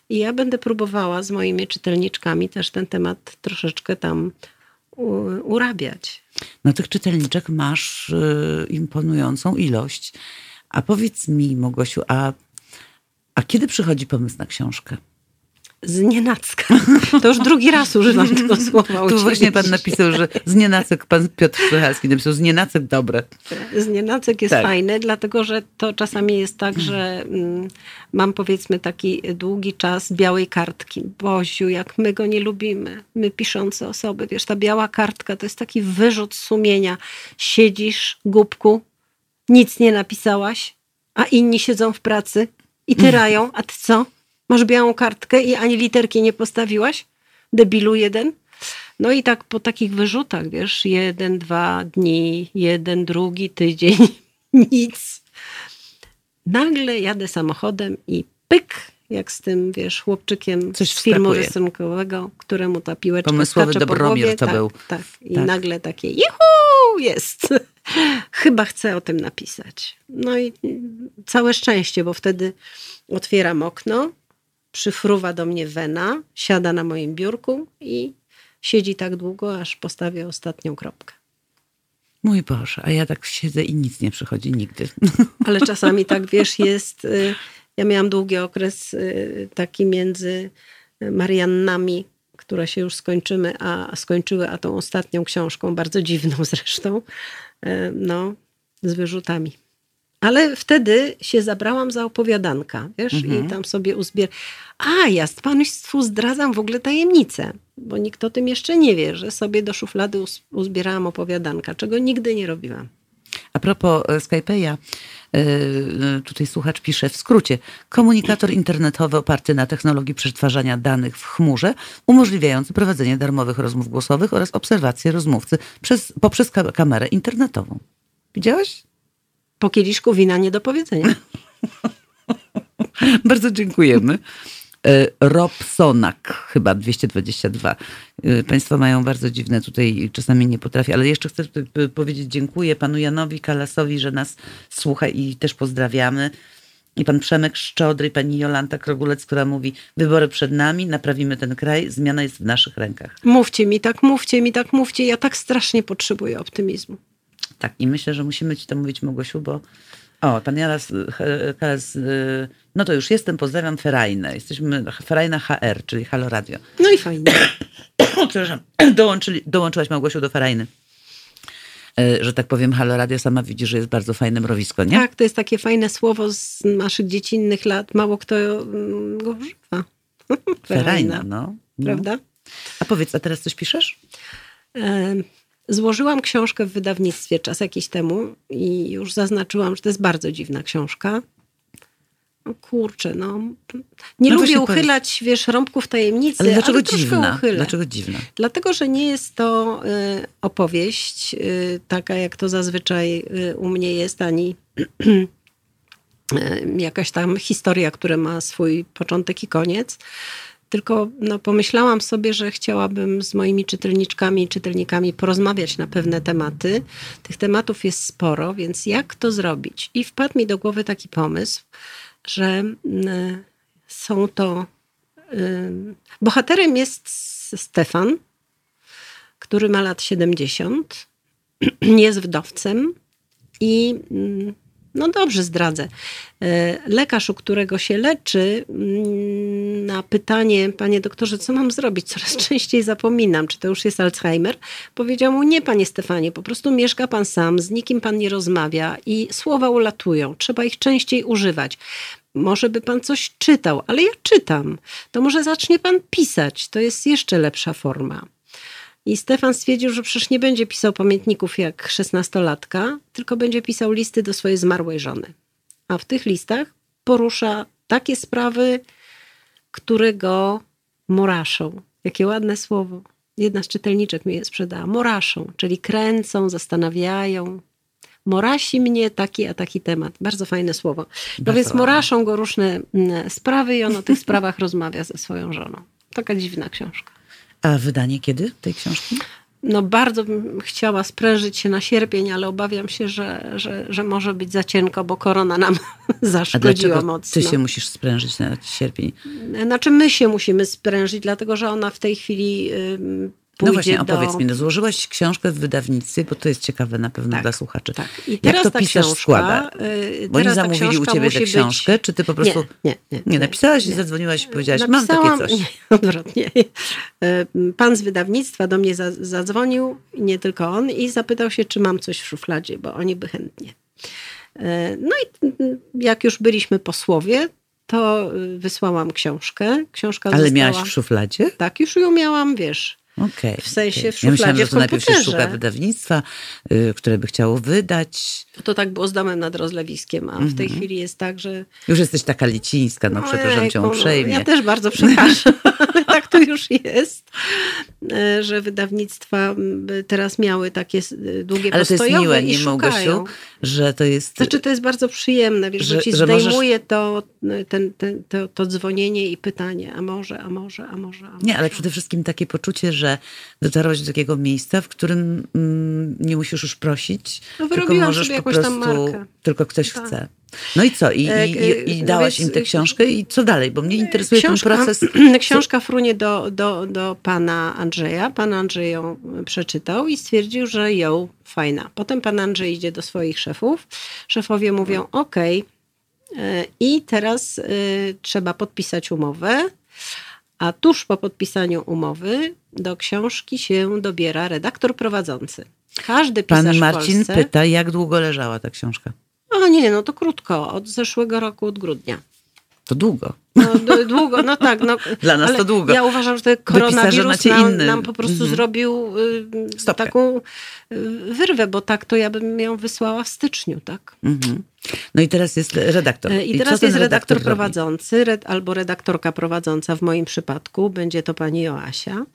Speaker 2: I ja będę próbowała z moimi czytelniczkami też ten temat troszeczkę tam urabiać.
Speaker 1: No tych czytelniczek masz y, imponującą ilość. A powiedz mi, Mogosiu, a, a kiedy przychodzi pomysł na książkę?
Speaker 2: Z nienacka. To już drugi raz używam tego słowa.
Speaker 1: Tu właśnie pan napisał, że z nienacek, pan Piotr Szychalski napisał, z nienacek dobre.
Speaker 2: Z nienacek jest tak. fajne, dlatego że to czasami jest tak, że mm, mam powiedzmy taki długi czas białej kartki. Boziu, jak my go nie lubimy, my piszące osoby. Wiesz, ta biała kartka to jest taki wyrzut sumienia. Siedzisz, głupku, nic nie napisałaś, a inni siedzą w pracy i tyrają, a ty co? Masz białą kartkę i ani literki nie postawiłaś? Debilu jeden? No i tak po takich wyrzutach, wiesz, jeden, dwa dni, jeden, drugi tydzień, nic. Nagle jadę samochodem i pyk, jak z tym, wiesz, chłopczykiem Coś z filmu rysunkowego, któremu ta piłeczka
Speaker 1: Pomysłowy Dobromir
Speaker 2: po
Speaker 1: to
Speaker 2: tak,
Speaker 1: był.
Speaker 2: Tak, i tak. nagle takie juhu, jest. Chyba chcę o tym napisać. No i całe szczęście, bo wtedy otwieram okno, przyfruwa do mnie wena, siada na moim biurku i siedzi tak długo, aż postawię ostatnią kropkę.
Speaker 1: Mój Boże, a ja tak siedzę i nic nie przychodzi nigdy.
Speaker 2: Ale czasami tak, wiesz, jest... Y, ja miałam długi okres y, taki między Mariannami, które się już skończymy, a skończyły, a tą ostatnią książką, bardzo dziwną zresztą, y, no, z wyrzutami. Ale wtedy się zabrałam za opowiadanka, wiesz, mhm. i tam sobie uzbier... A, ja Państwu zdradzam w ogóle tajemnicę, bo nikt o tym jeszcze nie wie, że sobie do szuflady uzbierałam opowiadanka, czego nigdy nie robiłam.
Speaker 1: A propos e, Skype'a, e, tutaj słuchacz pisze w skrócie. Komunikator internetowy oparty na technologii przetwarzania danych w chmurze, umożliwiający prowadzenie darmowych rozmów głosowych oraz obserwację rozmówcy przez, poprzez kamerę internetową. Widziałaś?
Speaker 2: Po kieliszku wina nie do powiedzenia.
Speaker 1: Bardzo dziękujemy. E, Robsonak, chyba 222. E, państwo mają bardzo dziwne tutaj, czasami nie potrafię, ale jeszcze chcę powiedzieć dziękuję panu Janowi Kalasowi, że nas słucha i też pozdrawiamy. I pan Przemek Szczodry, pani Jolanta Krogulec, która mówi, wybory przed nami, naprawimy ten kraj, zmiana jest w naszych rękach.
Speaker 2: Mówcie mi tak, mówcie mi tak, mówcie. Ja tak strasznie potrzebuję optymizmu.
Speaker 1: Tak, i myślę, że musimy ci to mówić, Mogosiu, bo o, pan Jaras, Jaras, no to już jestem, pozdrawiam Ferajnę. Jesteśmy Ferajna HR, czyli Halo Radio.
Speaker 2: No i fajnie.
Speaker 1: Przepraszam, dołączyli, dołączyłaś Małgosiu do Ferajny e, że tak powiem, Halo Radio sama widzi, że jest bardzo fajne mrowisko, nie?
Speaker 2: Tak, to jest takie fajne słowo z naszych dziecinnych lat. Mało kto mm, go używa.
Speaker 1: Ferajna, no,
Speaker 2: no. Prawda?
Speaker 1: A powiedz, a teraz coś piszesz?
Speaker 2: Złożyłam książkę w wydawnictwie czas jakiś temu i już zaznaczyłam, że to jest bardzo dziwna książka. No kurczę, no. Nie no lubię uchylać, powiedz. wiesz, rąbków tajemnicy, ale dlaczego ale dziwna?
Speaker 1: Dlaczego dziwna?
Speaker 2: Dlatego, że nie jest to y, opowieść y, taka, jak to zazwyczaj y, u mnie jest, ani y, jakaś tam historia, która ma swój początek i koniec tylko no, pomyślałam sobie, że chciałabym z moimi czytelniczkami i czytelnikami porozmawiać na pewne tematy. Tych tematów jest sporo, więc jak to zrobić? I wpadł mi do głowy taki pomysł, że są to. Y, bohaterem jest Stefan, który ma lat 70, jest wdowcem i y, no dobrze, zdradzę. E, lekarz, u którego się leczy, mm, na pytanie, panie doktorze, co mam zrobić? Coraz częściej zapominam, czy to już jest Alzheimer. Powiedział mu, nie, panie Stefanie, po prostu mieszka pan sam, z nikim pan nie rozmawia i słowa ulatują. Trzeba ich częściej używać. Może by pan coś czytał, ale ja czytam. To może zacznie pan pisać. To jest jeszcze lepsza forma. I Stefan stwierdził, że przecież nie będzie pisał pamiętników jak szesnastolatka, tylko będzie pisał listy do swojej zmarłej żony. A w tych listach porusza takie sprawy, które go moraszą. Jakie ładne słowo. Jedna z czytelniczek mi je sprzedała. Moraszą, czyli kręcą, zastanawiają. Morasi mnie taki a taki temat. Bardzo fajne słowo. No więc moraszą go różne mm, sprawy i on o tych sprawach rozmawia ze swoją żoną. Taka dziwna książka.
Speaker 1: A wydanie kiedy tej książki?
Speaker 2: No bardzo bym chciała sprężyć się na sierpień, ale obawiam się, że, że, że może być za cienko, bo korona nam zaszkodziła mocno.
Speaker 1: ty się musisz sprężyć na sierpień?
Speaker 2: Znaczy my się musimy sprężyć, dlatego że ona w tej chwili
Speaker 1: pójdzie No właśnie, opowiedz do... mi, no złożyłaś książkę w wydawnictwie, bo to jest ciekawe na pewno tak, dla słuchaczy. Tak. I teraz Jak to pisarz książka, składa? Yy, bo oni zamówili u ciebie tę książkę, być... czy ty po prostu... Nie, nie, nie. nie napisałaś i zadzwoniłaś i powiedziałaś, Napisałam, mam takie coś. Nie,
Speaker 2: odwrotnie. Y, pan z wydawnictwa do mnie zadzwonił, nie tylko on, i zapytał się, czy mam coś w szufladzie, bo oni by chętnie. Y, no i jak już byliśmy posłowie, to wysłałam książkę. Książka
Speaker 1: Ale
Speaker 2: została...
Speaker 1: miałaś w szufladzie?
Speaker 2: Tak, już ją miałam, wiesz.
Speaker 1: Okay,
Speaker 2: w sensie okay. w
Speaker 1: szufladzie
Speaker 2: ja myślałam,
Speaker 1: że to najpierw się szuka wydawnictwa, y, które by chciało wydać.
Speaker 2: To tak było z domem nad rozlewiskiem, a mm -hmm. w tej mhm. chwili jest tak, że...
Speaker 1: Już jesteś taka licińska, no, no przepraszam cię uprzejmie.
Speaker 2: Ja też bardzo przepraszam, tak to już jest, e, że wydawnictwa teraz miały takie długie
Speaker 1: Ale to jest miłe,
Speaker 2: nie
Speaker 1: Małgosiu, że to jest...
Speaker 2: Znaczy to jest bardzo przyjemne, wiesz, że, że ci zdejmuje możesz... to, ten, ten, to, to dzwonienie i pytanie, a może, a może, a może, a może.
Speaker 1: Nie, ale przede wszystkim takie poczucie, że że dotarłaś do takiego miejsca, w którym mm, nie musisz już prosić, no, tylko możesz po prostu, tylko ktoś tak. chce. No i co? I, i, i, i dałaś im tę książkę i co dalej? Bo mnie interesuje książka, ten proces.
Speaker 2: Książka frunie do, do, do pana Andrzeja. Pan Andrzej ją przeczytał i stwierdził, że ją fajna. Potem pan Andrzej idzie do swoich szefów. Szefowie mówią, ok, e, i teraz y, trzeba podpisać umowę. A tuż po podpisaniu umowy do książki się dobiera redaktor prowadzący. Każdy pisarz
Speaker 1: Pan Marcin
Speaker 2: Polsce...
Speaker 1: pyta, jak długo leżała ta książka?
Speaker 2: O nie, no to krótko, od zeszłego roku, od grudnia.
Speaker 1: To długo.
Speaker 2: No, długo, no tak. No,
Speaker 1: Dla nas to długo.
Speaker 2: Ja uważam, że ten koronawirus nam, nam, po prostu mm -hmm. zrobił y, taką y, wyrwę, bo tak to ja bym ją wysłała w styczniu, tak? Mm -hmm.
Speaker 1: No i teraz jest redaktor.
Speaker 2: I, I teraz jest redaktor, redaktor prowadzący red, albo redaktorka prowadząca w moim przypadku. Będzie to pani Joasia.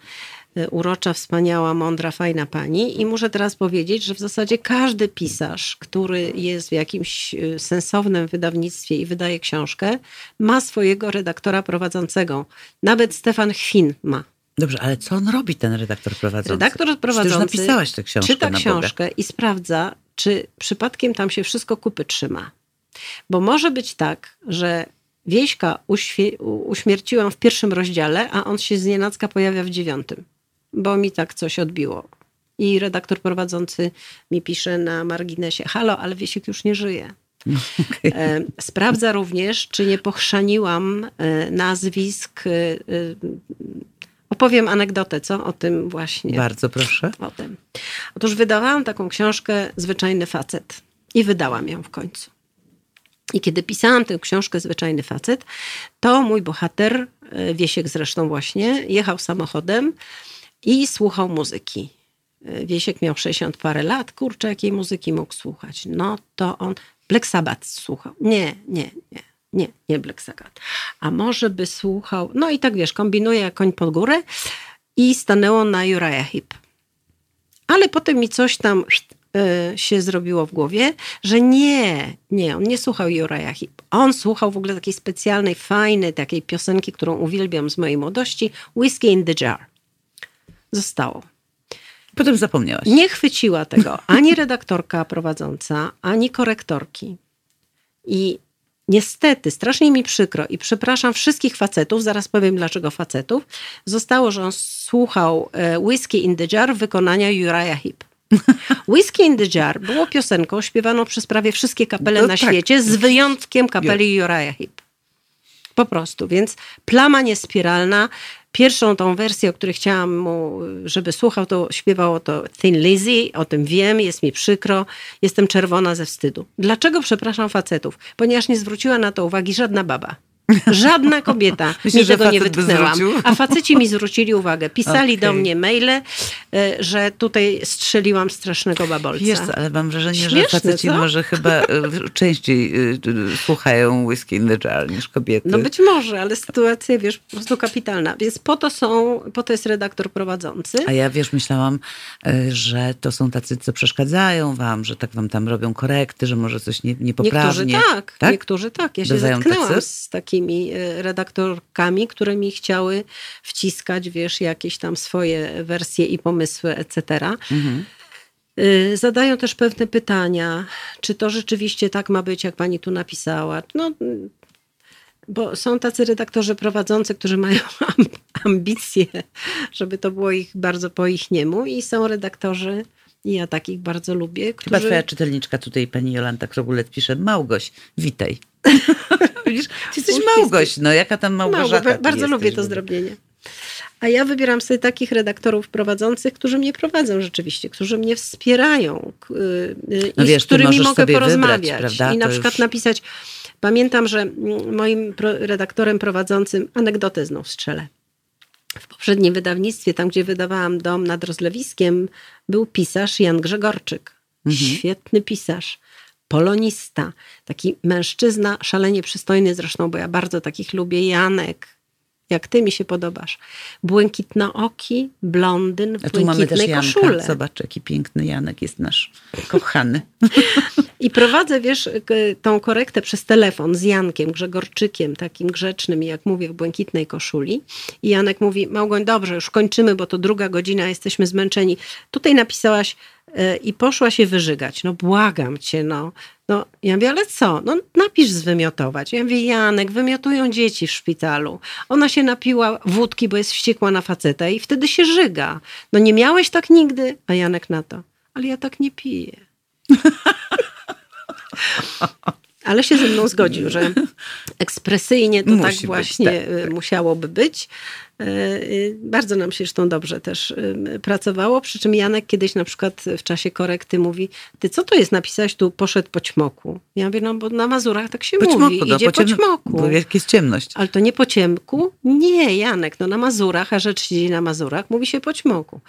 Speaker 2: Y, urocza, wspaniała, mądra, fajna pani. I muszę teraz powiedzieć, że w zasadzie każdy pisarz, który jest w jakimś y, sensownym wydawnictwie i wydaje książkę, ma swojego redaktora prowadzącego. Nawet Stefan Chwin ma.
Speaker 1: Dobrze, ale co on robi, ten redaktor prowadzący?
Speaker 2: Redaktor prowadzący
Speaker 1: Przecież napisałaś tę książkę
Speaker 2: czyta książkę i sprawdza, czy przypadkiem tam się wszystko kupy trzyma. Bo może być tak, że Wieśka uśmierciłam w pierwszym rozdziale, a on się z nienacka pojawia w dziewiątym bo mi tak coś odbiło. I redaktor prowadzący mi pisze na marginesie: Halo, ale Wiesiek już nie żyje. Okay. Sprawdza również, czy nie pochrzaniłam e, nazwisk. E, e, opowiem anegdotę, co? O tym właśnie.
Speaker 1: Bardzo proszę.
Speaker 2: O tym. Otóż wydawałam taką książkę Zwyczajny facet i wydałam ją w końcu. I kiedy pisałam tę książkę Zwyczajny facet, to mój bohater, Wiesiek zresztą właśnie, jechał samochodem i słuchał muzyki. Wiesiek miał 60 parę lat, kurczę, jakiej muzyki mógł słuchać. No to on Black Sabbath słuchał. Nie, nie, nie, nie, nie Black Sabbath. A może by słuchał, no i tak wiesz, kombinuje koń pod górę i stanęło na Uriah Heep. Ale potem mi coś tam y, się zrobiło w głowie, że nie, nie, on nie słuchał Uriah Heep. On słuchał w ogóle takiej specjalnej, fajnej takiej piosenki, którą uwielbiam z mojej młodości, Whiskey in the Jar zostało.
Speaker 1: Potem zapomniałaś.
Speaker 2: Nie chwyciła tego ani redaktorka prowadząca, ani korektorki. I niestety, strasznie mi przykro i przepraszam wszystkich facetów, zaraz powiem dlaczego facetów, zostało, że on słuchał e, Whiskey in the Jar wykonania Uriah Heep. Whiskey in the Jar było piosenką śpiewaną przez prawie wszystkie kapele no na tak. świecie, z wyjątkiem kapeli Uriah Heep. Po prostu, więc plama niespiralna. Pierwszą tą wersję, o której chciałam mu, żeby słuchał, to śpiewało to Thin Lizzy, o tym wiem, jest mi przykro, jestem czerwona ze wstydu. Dlaczego przepraszam facetów? Ponieważ nie zwróciła na to uwagi żadna baba. Żadna kobieta Myślę, mi tego nie wytknęła. A faceci mi zwrócili uwagę. Pisali okay. do mnie maile, e, że tutaj strzeliłam strasznego babolca.
Speaker 1: Wiesz co, ale mam wrażenie, Śmieszne, że faceci co? może chyba e, częściej e, słuchają Whiskey in the Jar niż kobiety.
Speaker 2: No być może, ale sytuacja, wiesz, po prostu kapitalna. Więc po to są, po to jest redaktor prowadzący.
Speaker 1: A ja, wiesz, myślałam, że to są tacy, co przeszkadzają wam, że tak wam tam robią korekty, że może coś nie, niepoprawnie.
Speaker 2: Niektórzy tak, tak, niektórzy tak. Ja się Bywają zetknęłam tacy? z takimi takimi e, redaktorkami, które mi chciały wciskać, wiesz, jakieś tam swoje wersje i pomysły, etc. Mhm. E, zadają też pewne pytania, czy to rzeczywiście tak ma być, jak pani tu napisała. No, bo są tacy redaktorzy prowadzący, którzy mają ambicje, żeby to było ich bardzo po ich niemu i są redaktorzy i ja takich bardzo lubię.
Speaker 1: Którzy... Chyba twoja czytelniczka tutaj, pani Jolanta Krogulet pisze, Małgoś, witaj. Widzisz, ty jesteś Małgoś, no jaka tam Małgorzata
Speaker 2: Małgo, Bardzo lubię to zdrobienie. A ja wybieram sobie takich redaktorów prowadzących, którzy mnie prowadzą rzeczywiście, którzy mnie wspierają yy, no i wiesz, z którymi mogę porozmawiać. Wybrać, I na to przykład już... napisać. Pamiętam, że moim redaktorem prowadzącym anegdotę znów strzelę. W poprzednim wydawnictwie, tam gdzie wydawałam Dom nad Rozlewiskiem, był pisarz Jan Grzegorczyk. Mhm. Świetny pisarz polonista, taki mężczyzna, szalenie przystojny zresztą, bo ja bardzo takich lubię, Janek, jak ty mi się podobasz. Błękitnooki, blondyn w A tu mamy też Janka. koszule.
Speaker 1: Zobacz, jaki piękny Janek jest nasz kochany.
Speaker 2: I prowadzę, wiesz, tą korektę przez telefon z Jankiem Grzegorczykiem, takim grzecznym, jak mówię, w błękitnej koszuli. I Janek mówi, Małgoń, dobrze, już kończymy, bo to druga godzina, jesteśmy zmęczeni. Tutaj napisałaś i poszła się wyżygać. No błagam cię, no. no. Ja mówię, ale co? No napisz zwymiotować. Ja mówię, Janek, wymiotują dzieci w szpitalu. Ona się napiła wódki, bo jest wściekła na faceta i wtedy się żyga. No nie miałeś tak nigdy? A Janek na to, ale ja tak nie piję. ale się ze mną zgodził, że ekspresyjnie to Musi tak właśnie być, tak, tak. musiałoby być. E, e, bardzo nam się zresztą dobrze też pracowało, przy czym Janek kiedyś na przykład w czasie korekty mówi, ty co to jest, napisałeś tu poszedł po ćmoku. Ja mówię, no bo na Mazurach tak się mówi, no, idzie po, po ćmoku.
Speaker 1: Bo jak jest ciemność.
Speaker 2: Ale to nie po ciemku? Nie, Janek, no na Mazurach, a rzecz się dzieje na Mazurach, mówi się po ćmoku.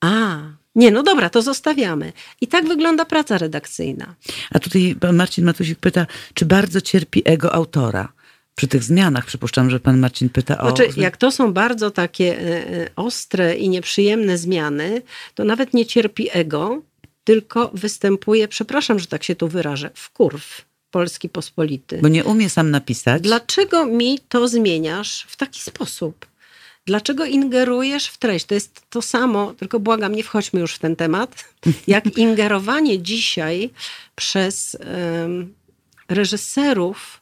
Speaker 2: A, nie, no dobra, to zostawiamy. I tak wygląda praca redakcyjna.
Speaker 1: A tutaj pan Marcin Matusik pyta, czy bardzo cierpi ego autora? Przy tych zmianach przypuszczam, że pan Marcin pyta o.
Speaker 2: Znaczy, jak to są bardzo takie e, e, ostre i nieprzyjemne zmiany, to nawet nie cierpi ego, tylko występuje, przepraszam, że tak się tu wyrażę, w kurw Polski Pospolity.
Speaker 1: Bo nie umie sam napisać.
Speaker 2: Dlaczego mi to zmieniasz w taki sposób? Dlaczego ingerujesz w treść? To jest to samo, tylko błagam, nie wchodźmy już w ten temat, jak ingerowanie dzisiaj przez um, reżyserów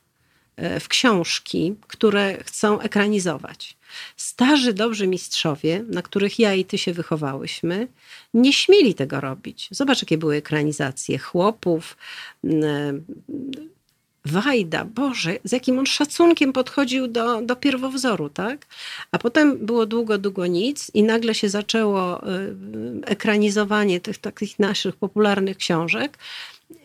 Speaker 2: e, w książki, które chcą ekranizować. Starzy, dobrzy mistrzowie, na których ja i ty się wychowałyśmy, nie śmieli tego robić. Zobacz, jakie były ekranizacje chłopów, Wajda, Boże, z jakim on szacunkiem podchodził do, do pierwowzoru, tak? A potem było długo, długo nic i nagle się zaczęło y, ekranizowanie tych takich naszych popularnych książek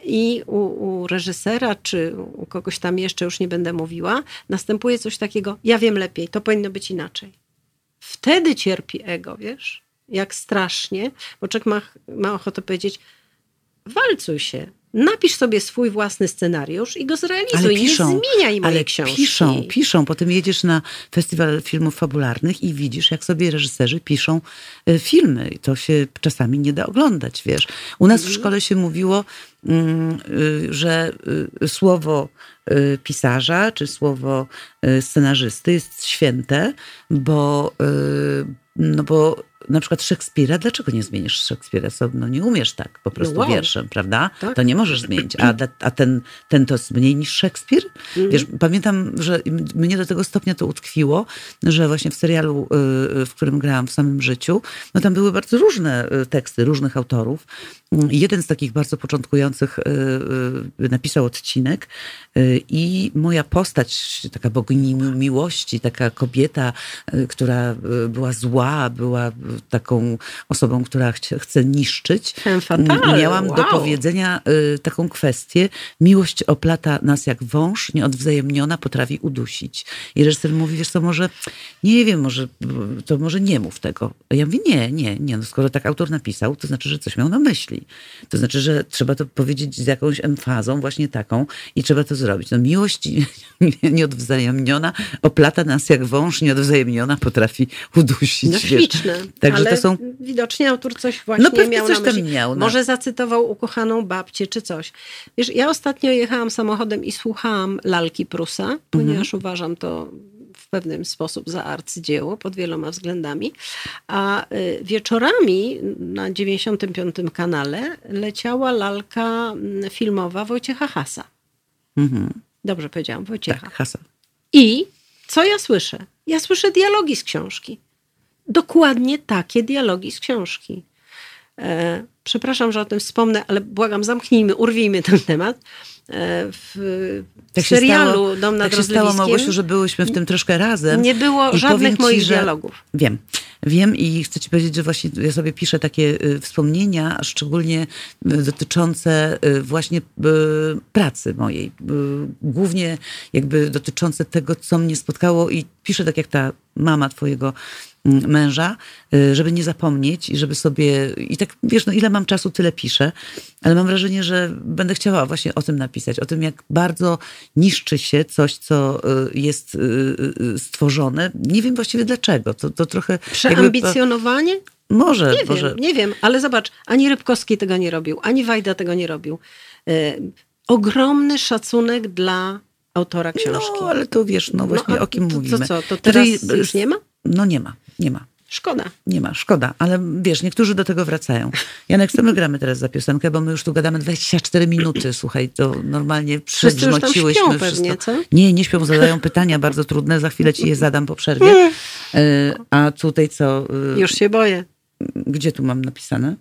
Speaker 2: i u, u, reżysera, czy u kogoś tam jeszcze, już nie będę mówiła, następuje coś takiego, ja wiem lepiej, to powinno być inaczej. Wtedy cierpi ego, wiesz? Jak strasznie, bo człowiek ma, ma ochotę powiedzieć, walcuj się, napisz sobie swój własny scenariusz i go zrealizuj. Ale piszą, nie zmieniaj mojej ale książki.
Speaker 1: Piszą, piszą. Potem jedziesz na festiwal filmów fabularnych i widzisz, jak sobie reżyserzy piszą e, filmy. I to się czasami nie da oglądać, wiesz. U nas w mhm. szkole się mówiło, mm, y, że y, słowo y, pisarza czy słowo scenarzysty jest święte, bo, no bo na przykład Szekspira, dlaczego nie zmienisz Szekspira? No nie umiesz tak po prostu no wow. wierszem, prawda? Tak? To nie możesz zmienić. A, a ten, ten to jest mniej niż Szekspir? Mm. Wiesz, pamiętam, że mnie do tego stopnia to utkwiło, że właśnie w serialu, y, w którym grałam w samym życiu, no tam były bardzo różne y, teksty różnych autorów. Jeden z takich bardzo początkujących y, napisał odcinek i moja postać, taka bogini miłości, taka kobieta, która była zła, była taką osobą, która chce niszczyć.
Speaker 2: Fatal.
Speaker 1: Miałam wow. do powiedzenia y, taką kwestię. Miłość oplata nas jak wąż, nieodwzajemniona potrafi udusić. I reżyser mówi, wiesz co, może, nie wiem, może, to może nie mów tego. A ja mówię, nie, nie, nie. No skoro tak autor napisał, to znaczy, że coś miał na myśli. To znaczy, że trzeba to powiedzieć z jakąś emfazą, właśnie taką i trzeba to zrobić. No miłość nieodwzajemniona oplata nas jak wąż, nieodwzajemniona potrafi udusić.
Speaker 2: No śliczne. Także Ale to są... widocznie autor coś właśnie no, miał coś. Tam miał, no. Może zacytował ukochaną babcię czy coś. Wiesz, ja ostatnio jechałam samochodem i słuchałam lalki Prusa, ponieważ mhm. uważam to w pewien sposób za arcydzieło pod wieloma względami. A y, wieczorami na 95 kanale leciała lalka mm, filmowa Wojciecha Hasa. Mhm. Dobrze powiedziałam, Wojciecha.
Speaker 1: Tak, Hasa.
Speaker 2: I co ja słyszę? Ja słyszę dialogi z książki. Dokładnie takie dialogi z książki. E, przepraszam, że o tym wspomnę, ale błagam, zamknijmy, urwijmy ten temat. E, w tak serialu stało, Dom nad
Speaker 1: tak się stało, Małgosiu, że byłyśmy w tym troszkę razem.
Speaker 2: Nie było żadnych moich ci, dialogów.
Speaker 1: Wiem. Wiem i chcę ci powiedzieć, że właśnie ja sobie piszę takie y, wspomnienia, szczególnie y, dotyczące y, właśnie pracy mojej. Głównie jakby dotyczące tego, co mnie spotkało i piszę tak jak ta mama twojego męża, żeby nie zapomnieć i żeby sobie, i tak wiesz, no ile mam czasu, tyle piszę, ale mam wrażenie, że będę chciała właśnie o tym napisać, o tym jak bardzo niszczy się coś, co jest stworzone. Nie wiem właściwie dlaczego, to, to trochę
Speaker 2: Ambicjonowanie?
Speaker 1: Może,
Speaker 2: nie
Speaker 1: może.
Speaker 2: Wiem, nie wiem, ale zobacz, ani Rybkowski tego nie robił, ani Wajda tego nie robił. E, ogromny szacunek dla autora książki.
Speaker 1: No, ale to wiesz, no właśnie no, o kim
Speaker 2: to,
Speaker 1: mówimy.
Speaker 2: To co, to teraz już nie ma?
Speaker 1: No nie ma, nie ma.
Speaker 2: Szkoda.
Speaker 1: Nie ma, szkoda, ale wiesz, niektórzy do tego wracają. Janek, co my gramy teraz za piosenkę, bo my już tu gadamy 24 minuty, słuchaj, to normalnie
Speaker 2: przegrzmociłyśmy wszystko. Pewnie, co?
Speaker 1: Nie, nie śpią, zadają pytania bardzo trudne, za chwilę ci je zadam po przerwie. E, a tutaj co?
Speaker 2: E, już się boję.
Speaker 1: Gdzie tu mam napisane?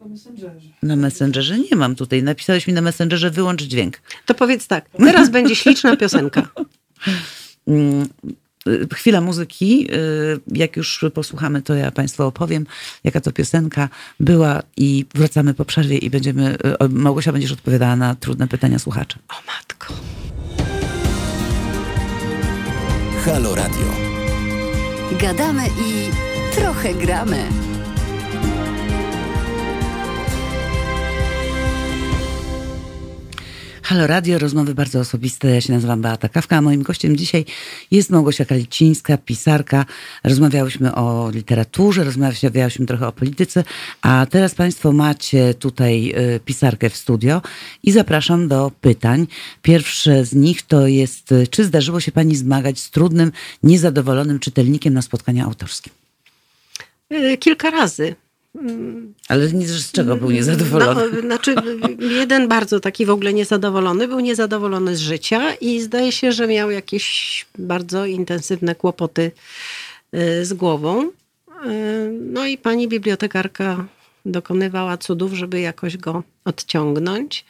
Speaker 1: Na Messengerze. Na Messengerze nie mam tutaj. Napisałeś mi na Messengerze wyłącz dźwięk.
Speaker 2: To powiedz tak, teraz będzie śliczna piosenka.
Speaker 1: Y, chwila muzyki. Y, jak już posłuchamy, to ja Państwu opowiem, jaka to piosenka była i wracamy po przerwie i będziemy, y, Małgosia będziesz odpowiadała na trudne pytania słuchaczy.
Speaker 2: O matko.
Speaker 3: Halo Radio. Gadamy i trochę gramy.
Speaker 1: Halo Radio, rozmowy bardzo osobiste. Ja się nazywam Beata Kawka, a moim gościem dzisiaj jest Małgosia Kalicińska, pisarka. Rozmawiałyśmy o literaturze, rozmawiałyśmy trochę o polityce, a teraz Państwo macie tutaj y, pisarkę w studio i zapraszam do pytań. Pierwsze z nich to jest, y, czy zdarzyło się Pani zmagać z trudnym, niezadowolonym czytelnikiem na spotkaniu autorskim?
Speaker 2: Y, kilka razy.
Speaker 1: Ale z czego był niezadowolony?
Speaker 2: No, znaczy, jeden bardzo taki w ogóle niezadowolony, był niezadowolony z życia i zdaje się, że miał jakieś bardzo intensywne kłopoty y, z głową. Y, no i pani bibliotekarka dokonywała cudów, żeby jakoś go odciągnąć.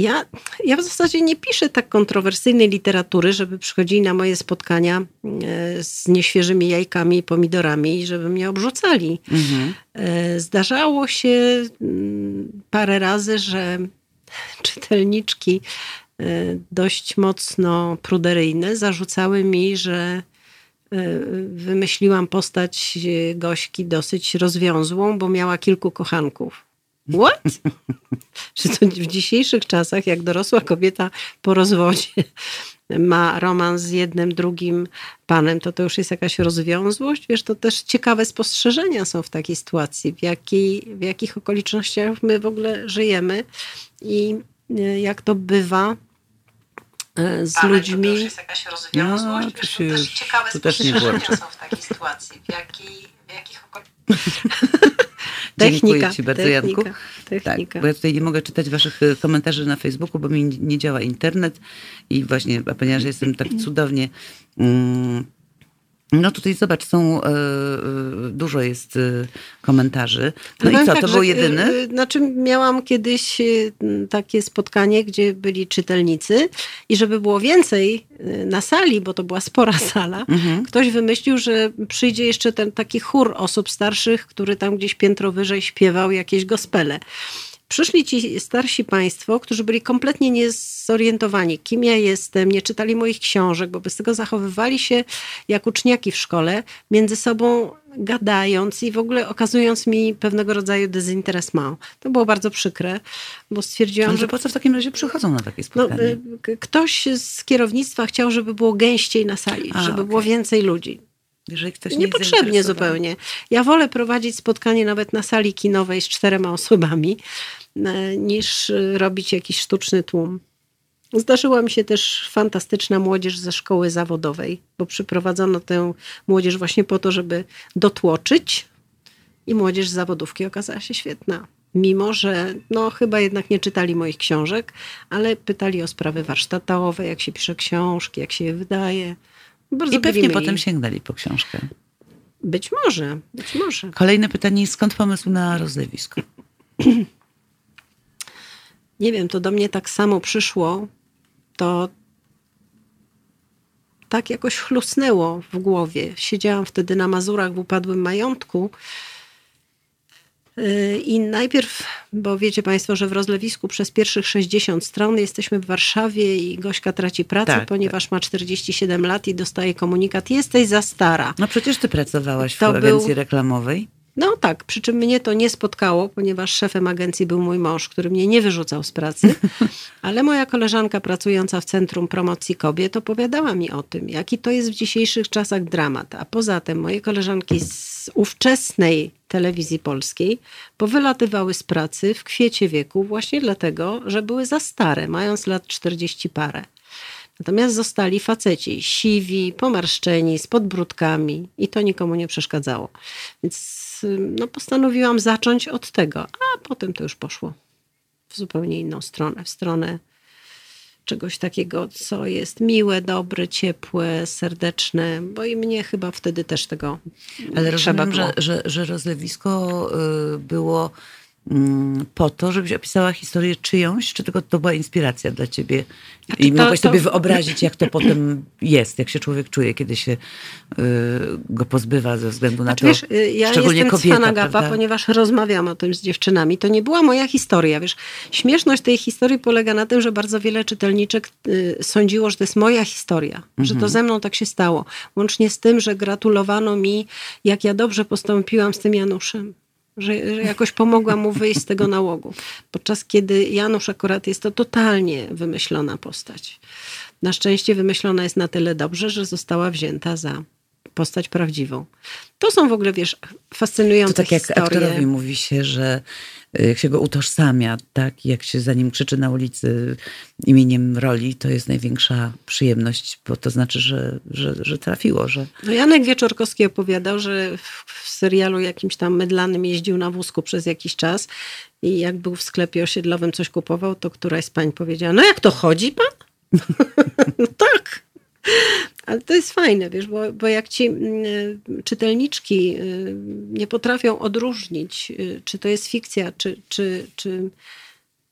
Speaker 2: Ja, ja w zasadzie nie piszę tak kontrowersyjnej literatury, żeby przychodzili na moje spotkania e, z nieświeżymi jajkami i pomidorami i żeby mnie obrzucali. Mhm. E, zdarzało się mm, parę razy, że czytelniczki e, dość mocno pruderyjne zarzucały mi, że wymyśliłam postać Gośki dosyć rozwiązłą, bo miała kilku kochanków. What? Że to w dzisiejszych czasach, jak dorosła kobieta po rozwodzie ma romans z jednym, drugim panem, to to już jest jakaś rozwiązłość. Wiesz, to też ciekawe spostrzeżenia są w takiej sytuacji, w, jakiej, w jakich okolicznościach my w ogóle żyjemy i e, jak to bywa e, z ludźmi. To
Speaker 1: jest jakaś rozwiązłość. No, Wiesz, to też ciekawe spostrzeżenia są w takiej sytuacji, w, jakiej, w jakich okolicznościach Technika, Dziękuję Ci bardzo, technika, Janku. Technika. Tak, bo ja tutaj nie mogę czytać Waszych e, komentarzy na Facebooku, bo mi nie działa internet i właśnie, a ponieważ jestem tak cudownie... Mm, no tutaj zobacz, są, e, e, dużo jest e, komentarzy. No, i co, tak, to był jedyny?
Speaker 2: Znaczy miałam kiedyś takie spotkanie, gdzie byli czytelnicy i żeby było więcej na sali, bo to była spora sala, mhm. ktoś wymyślił, że przyjdzie jeszcze ten taki chór osób starszych, który tam gdzieś piętro wyżej śpiewał jakieś gospele przyszli ci starsi państwo, którzy byli kompletnie niezorientowani, kim ja jestem, nie czytali moich książek, bo bez tego zachowywali się jak uczniaki w szkole, między sobą gadając i w ogóle okazując mi pewnego rodzaju dezinteresment. To było bardzo przykre, bo stwierdziłam,
Speaker 1: że... po co w takim razie przychodzą na takie no, spotkanie? No,
Speaker 2: ktoś z kierownictwa chciał, żeby było gęściej na sali, A, żeby okay. było więcej ludzi.
Speaker 1: Jeżeli ktoś nie
Speaker 2: Niepotrzebnie zupełnie. Ja wolę prowadzić spotkanie nawet na sali kinowej z czterema osobami, E, niż robić jakiś sztuczny tłum. Zdarzyła mi się też fantastyczna młodzież ze szkoły zawodowej, bo przyprowadzono tę młodzież właśnie po to, żeby dotłoczyć i młodzież z zawodówki okazała się świetna. mimo że no chyba jednak nie czytali moich książek, ale pytali o sprawy warsztatowe, jak się pisze książki, jak się je wydaje.
Speaker 1: Bardzo I pewnie potem sięgnęli po książkę.
Speaker 2: Być może, być może.
Speaker 1: Kolejne pytanie, skąd pomysł na rozlewisko?
Speaker 2: Nie wiem, to do mnie tak samo przyszło. To tak jakoś chlusnęło w głowie. Siedziałam wtedy na Mazurach w upadłym majątku i najpierw, bo wiecie Państwo, że w rozlewisku przez pierwszych 60 stron jesteśmy w Warszawie i Gośka traci pracę, tak, ponieważ tak. ma 47 lat i dostaje komunikat: Jesteś za stara.
Speaker 1: No przecież ty pracowałaś to w agencji był... reklamowej.
Speaker 2: No tak, przy czym mnie to nie spotkało, ponieważ szefem agencji był mój mąż, który mnie nie wyrzucał z pracy, ale moja koleżanka pracująca w Centrum Promocji Kobiet opowiadała mi o tym, jaki to jest w dzisiejszych czasach dramat. A poza tym moje koleżanki z ówczesnej telewizji polskiej powylatywały z pracy w kwiecie wieku właśnie dlatego, że były za stare, mając lat 40 parę. Natomiast zostali faceci, siwi, pomarszczeni, z podbródkami i to nikomu nie przeszkadzało. Więc no, postanowiłam zacząć od tego, a potem to już poszło w zupełnie inną stronę, w stronę czegoś takiego, co jest miłe, dobre, ciepłe, serdeczne, bo i mnie chyba wtedy też tego
Speaker 1: Ale trzeba rozumiem, było. Że, że, że rozlewisko y, było po to, żebyś opisała historię czyjąś, czy tylko to była inspiracja dla ciebie? Znaczy I to, mogłaś to... sobie wyobrazić, jak to potem jest, jak się człowiek czuje, kiedy się y, go pozbywa ze względu na znaczy, to, wiesz, y, ja szczególnie jestem kobieta.
Speaker 2: Gapa, ponieważ rozmawiam o tym z dziewczynami. To nie była moja historia, wiesz. Śmieszność tej historii polega na tym, że bardzo wiele czytelniczek y, sądziło, że to jest moja historia, mhm. że to mhm. ze mną tak się stało. Łącznie z tym, że gratulowano mi, jak ja dobrze postąpiłam z tym Januszem że, że jakoś pomogła mu wyjść z tego nałogu. Podczas kiedy Janusz akurat jest to totalnie wymyślona postać. Na szczęście wymyślona jest na tyle dobrze, że została wzięta za postać prawdziwą. To są w ogóle, wiesz, fascynujące
Speaker 1: to tak jak
Speaker 2: historie.
Speaker 1: aktorowi mówi się, że jak się go utożsamia, tak, jak się za nim krzyczy na ulicy imieniem roli, to jest największa przyjemność, bo to znaczy, że, że, że trafiło. Że...
Speaker 2: No Janek Wieczorkowski opowiadał, że w serialu jakimś tam mydlanym jeździł na wózku przez jakiś czas i jak był w sklepie osiedlowym coś kupował, to któraś z pań powiedziała, no jak to chodzi pan? no tak. Ale to jest fajne, wiesz, bo, bo jak ci y, czytelniczki y, nie potrafią odróżnić, y, czy to jest fikcja, czy, czy, czy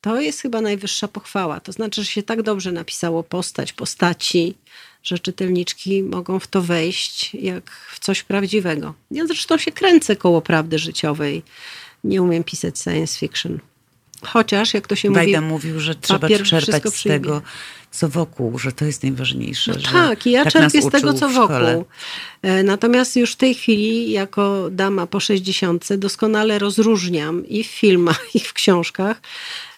Speaker 2: to jest chyba najwyższa pochwała. To znaczy, że się tak dobrze napisało postać, postaci, że czytelniczki mogą w to wejść jak w coś prawdziwego. Ja zresztą się kręcę koło prawdy życiowej. Nie umiem pisać science fiction. Chociaż, jak to się mówi,
Speaker 1: mówił, że trzeba czerpać z tego, co wokół, że to jest najważniejsze. No
Speaker 2: tak, ja tak czerpię z tego, co wokół. E, natomiast już w tej chwili, jako dama po 60, doskonale rozróżniam i w filmach, i w książkach,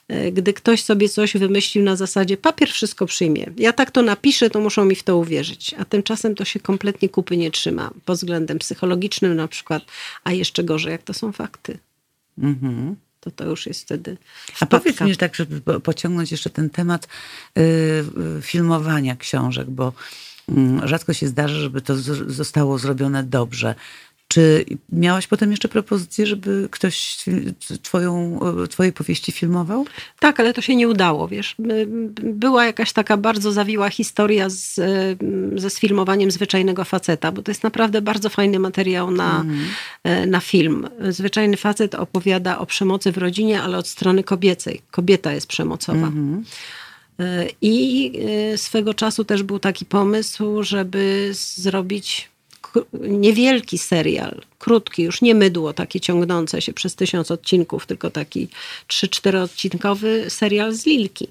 Speaker 2: e, gdy ktoś sobie coś wymyślił na zasadzie papier wszystko przyjmie. Ja tak to napiszę, to muszą mi w to uwierzyć. A tymczasem to się kompletnie kupy nie trzyma. Pod względem psychologicznym na przykład, a jeszcze gorzej, jak to są fakty. Mhm to to już jest wtedy.
Speaker 1: A powiedz mi tak, żeby pociągnąć jeszcze ten temat y, y, filmowania książek, bo mm, rzadko się zdarza, żeby to zostało zrobione dobrze. Czy miałaś potem jeszcze propozycję, żeby ktoś twoją, twoje powieści filmował?
Speaker 2: Tak, ale to się nie udało, wiesz. Była jakaś taka bardzo zawiła historia z, ze sfilmowaniem zwyczajnego faceta, bo to jest naprawdę bardzo fajny materiał na, mm. na film. Zwyczajny facet opowiada o przemocy w rodzinie, ale od strony kobiecej. Kobieta jest przemocowa. Mm. I e, swego czasu też był taki pomysł, żeby zrobić niewielki serial, krótki, już nie mydło takie ciągnące się przez tysiąc odcinków, tylko taki trzy, czteroodcinkowy serial z Lilki.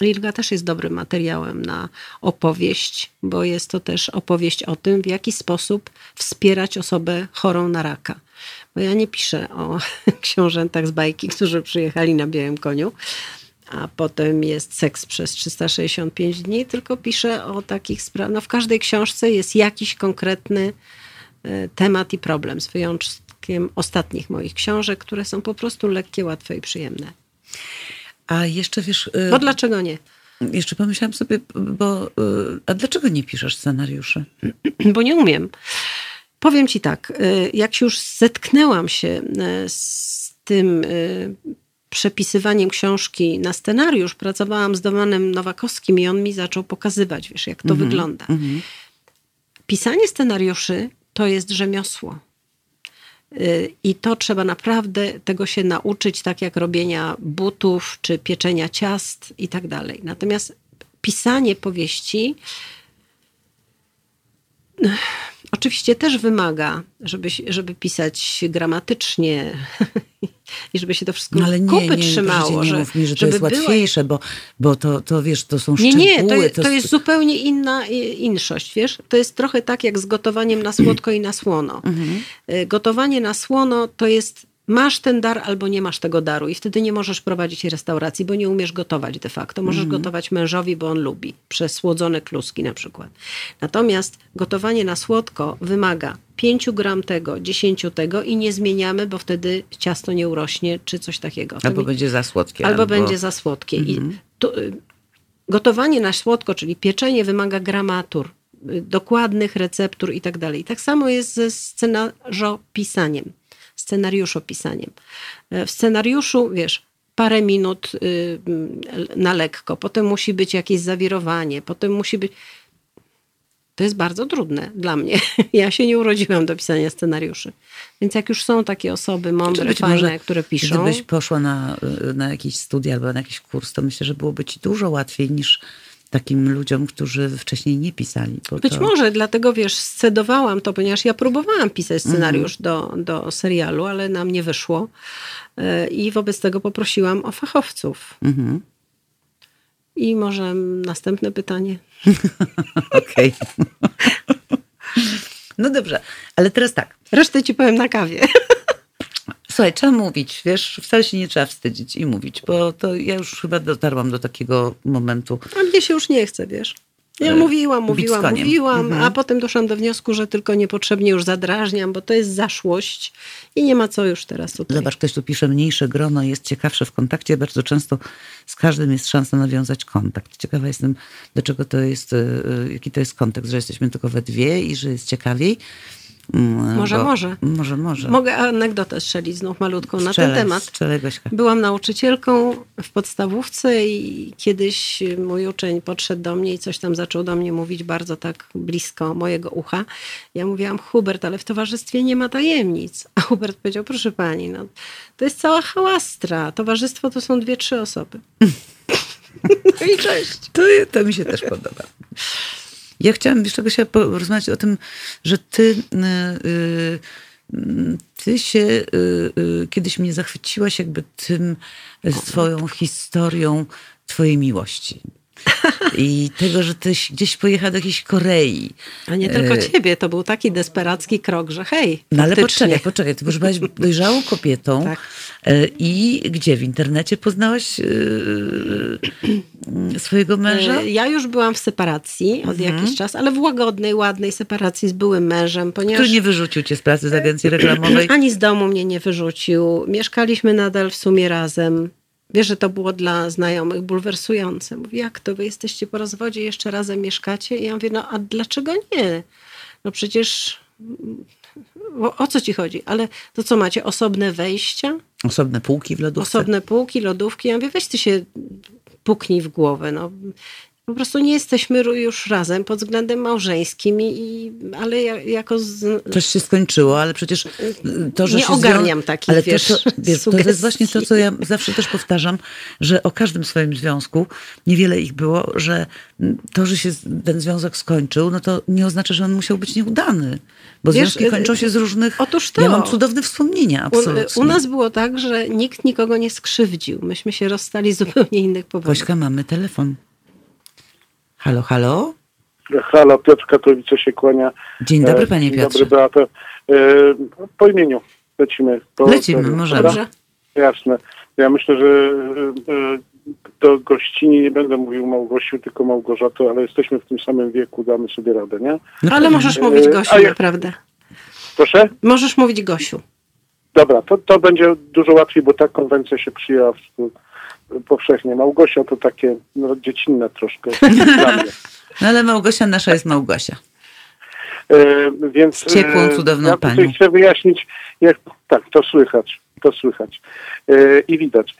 Speaker 2: Lilka też jest dobrym materiałem na opowieść, bo jest to też opowieść o tym, w jaki sposób wspierać osobę chorą na raka. Bo ja nie piszę o książętach z bajki, którzy przyjechali na białym koniu, a potem jest seks przez 365 dni, tylko piszę o takich sprawach. No w każdej książce jest jakiś konkretny e, temat i problem, z wyjątkiem ostatnich moich książek, które są po prostu lekkie, łatwe i przyjemne.
Speaker 1: A jeszcze wiesz...
Speaker 2: Bo no dlaczego nie?
Speaker 1: Jeszcze pomyślałam sobie, bo... E, a dlaczego nie piszesz scenariuszy?
Speaker 2: Bo nie umiem. Powiem ci tak, e, jak już zetknęłam się z tym przepisywaniem książki na scenariusz pracowałam z Domanem Nowakowskim i on mi zaczął pokazywać, wiesz, jak to mm -hmm, wygląda. Mm -hmm. Pisanie scenariuszy to jest rzemiosło. Y, I to trzeba naprawdę tego się nauczyć, tak jak robienia butów, czy pieczenia ciast i tak dalej. Natomiast pisanie powieści Oczywiście też wymaga, żeby, żeby pisać gramatycznie i żeby się to wszystko
Speaker 1: no, ale nie, kupy nie, trzymało. Nie, nie mów mi, że to jest łatwiejsze, bo, bo to, to wiesz, to są szczegóły. Nie,
Speaker 2: nie, to, to, jest zupełnie inna inszość, wiesz. To jest trochę tak jak z gotowaniem na słodko i na słono. Mhm. Y, gotowanie na słono to jest masz ten dar albo nie masz tego daru i wtedy nie możesz prowadzić restauracji, bo nie umiesz gotować de facto. Możesz mm. gotować mężowi, bo on lubi. Przesłodzone kluski na przykład. Natomiast gotowanie na słodko wymaga 5 gram tego, 10 tego i nie zmieniamy, bo wtedy ciasto nie urośnie, czy coś takiego.
Speaker 1: Albo mi... będzie za słodkie.
Speaker 2: Albo, albo... będzie za słodkie. Mm. I mhm. y, gotowanie na słodko, czyli pieczenie wymaga gramatur, y, dokładnych receptur i tak dalej. Tak samo jest ze scenarzopisaniem scenariuszopisaniem. E, w scenariuszu, wiesz, parę minut y, na lekko, potem musi być jakieś zawirowanie, potem musi być. To jest bardzo trudne dla mnie. Ja się nie urodziłam do pisania scenariuszy. Więc jak już są takie osoby mądre, fajne, które piszą.
Speaker 1: Gdybyś poszła na, na jakieś studia albo na jakiś kurs, to myślę, że byłoby ci dużo łatwiej niż takim ludziom, którzy wcześniej nie pisali.
Speaker 2: Być to... może, dlatego wiesz, scedowałam to, ponieważ ja próbowałam pisać scenariusz mm. do, do serialu, ale nam nie wyszło. E, I wobec tego poprosiłam o fachowców. -hmm. I może następne pytanie.
Speaker 1: Okej. no dobrze, ale teraz tak.
Speaker 2: Resztę ci powiem na kawie.
Speaker 1: Słuchaj, trzeba mówić, wiesz, wcale się nie trzeba wstydzić i mówić, bo to ja już chyba dotarłam do takiego momentu.
Speaker 2: A mnie się już nie chce, wiesz. Ja mówiłam, mówiłam, mówiłam, mhm. a potem doszłam do wniosku, że tylko niepotrzebnie już zadrażniam, bo to jest zaszłość i nie ma co już teraz tutaj.
Speaker 1: Zobacz, ktoś tu pisze, mniejsze grono jest ciekawsze w kontakcie. Bardzo często z każdym jest szansa nawiązać kontakt. Ciekawa jestem, do czego to jest, e, e, jaki to jest kontekst, że jesteśmy tylko we dwie i że jest ciekawiej.
Speaker 2: Mm, może, może.
Speaker 1: Może, może.
Speaker 2: Mogę anegdotę strzelić znów malutką na ten temat.
Speaker 1: Strzelę, Gośka.
Speaker 2: Byłam nauczycielką w podstawówce i kiedyś mój uczeń podszedł do mnie i coś tam zaczął do mnie mówić bardzo tak blisko mojego ucha. Ja mówiłam, Hubert, ale w towarzystwie nie ma tajemnic. A Hubert powiedział, proszę pani, no, to jest cała hałastra. Towarzystwo to są dwie, trzy osoby. no i cześć.
Speaker 1: To, to mi się też podoba. Ja chciałam jeszcze czegoś porozmawiać o tym, że ty, y, y, ty się y, kiedyś mnie zachwyciłaś jakby tym swoją historią twojej miłości. I tego, że tyś gdzieś pojechał do jakiejś Korei.
Speaker 2: A nie tylko e... ciebie, to był taki desperacki krok, że hej.
Speaker 1: No ale poczekaj, poczekaj, ty już byłaś dojrzałą kobietą tak. E, i gdzie? W internecie poznałaś e, swojego męża?
Speaker 2: Ja już byłam w separacji od mhm. jakiś czas, ale w łagodnej, ładnej separacji z byłym mężem, ponieważ...
Speaker 1: Który nie wyrzucił cię z pracy z agencji reklamowej?
Speaker 2: Ani z domu mnie nie wyrzucił. Mieszkaliśmy nadal w sumie razem. Wiesz, że to było dla znajomych bulwersujące. Mówi, jak to wy jesteście po rozwodzie, jeszcze razem mieszkacie? I ja mówię, no a dlaczego nie? No przecież o, o co ci chodzi? Ale to co macie, osobne wejścia?
Speaker 1: Osobne półki w lodówce?
Speaker 2: Osobne półki, lodówki. Ja mówię, weź ty się puknij w głowę. No po prostu nie jesteśmy już razem pod względem małżeńskim, i, ale jako... Z...
Speaker 1: Coś się skończyło, ale przecież to, że
Speaker 2: nie
Speaker 1: się
Speaker 2: ogarniam zwią... takich, ale wiesz, to, wiesz,
Speaker 1: to jest właśnie to, co ja zawsze też powtarzam, że o każdym swoim związku, niewiele ich było, że to, że się ten związek skończył, no to nie oznacza, że on musiał być nieudany. Bo wiesz, związki kończą się z różnych...
Speaker 2: Otóż to.
Speaker 1: Ja mam cudowne wspomnienia, absolutnie.
Speaker 2: U, u nas było tak, że nikt nikogo nie skrzywdził. Myśmy się rozstali z zupełnie innych powodów.
Speaker 1: Kośka, mamy telefon. Halo, halo?
Speaker 4: Halo, Piotr Katowice się kłania.
Speaker 1: Dzień dobry, panie Dzień Piotrze.
Speaker 4: Dobry, Beata. E, po imieniu lecimy.
Speaker 1: Po, lecimy, możemy. Dobrze.
Speaker 4: Jasne. Ja myślę, że e, do gościni nie będę mówił Małgosiu, tylko Małgorzato, ale jesteśmy w tym samym wieku, damy sobie radę, nie?
Speaker 2: No, ale możesz mówić Gosiu, ja... naprawdę.
Speaker 4: Proszę?
Speaker 2: Możesz mówić Gosiu.
Speaker 4: Dobra, to, to będzie dużo łatwiej, bo ta konwencja się przyjęła w powszechnie. Małgosia to takie no, dziecinne troszkę.
Speaker 1: no ale Małgosia nasza jest Małgosia. więc Z ciepłą, cudowną
Speaker 4: ja
Speaker 1: panią.
Speaker 4: chcę wyjaśnić, jak, tak, to słychać to słychać i widać.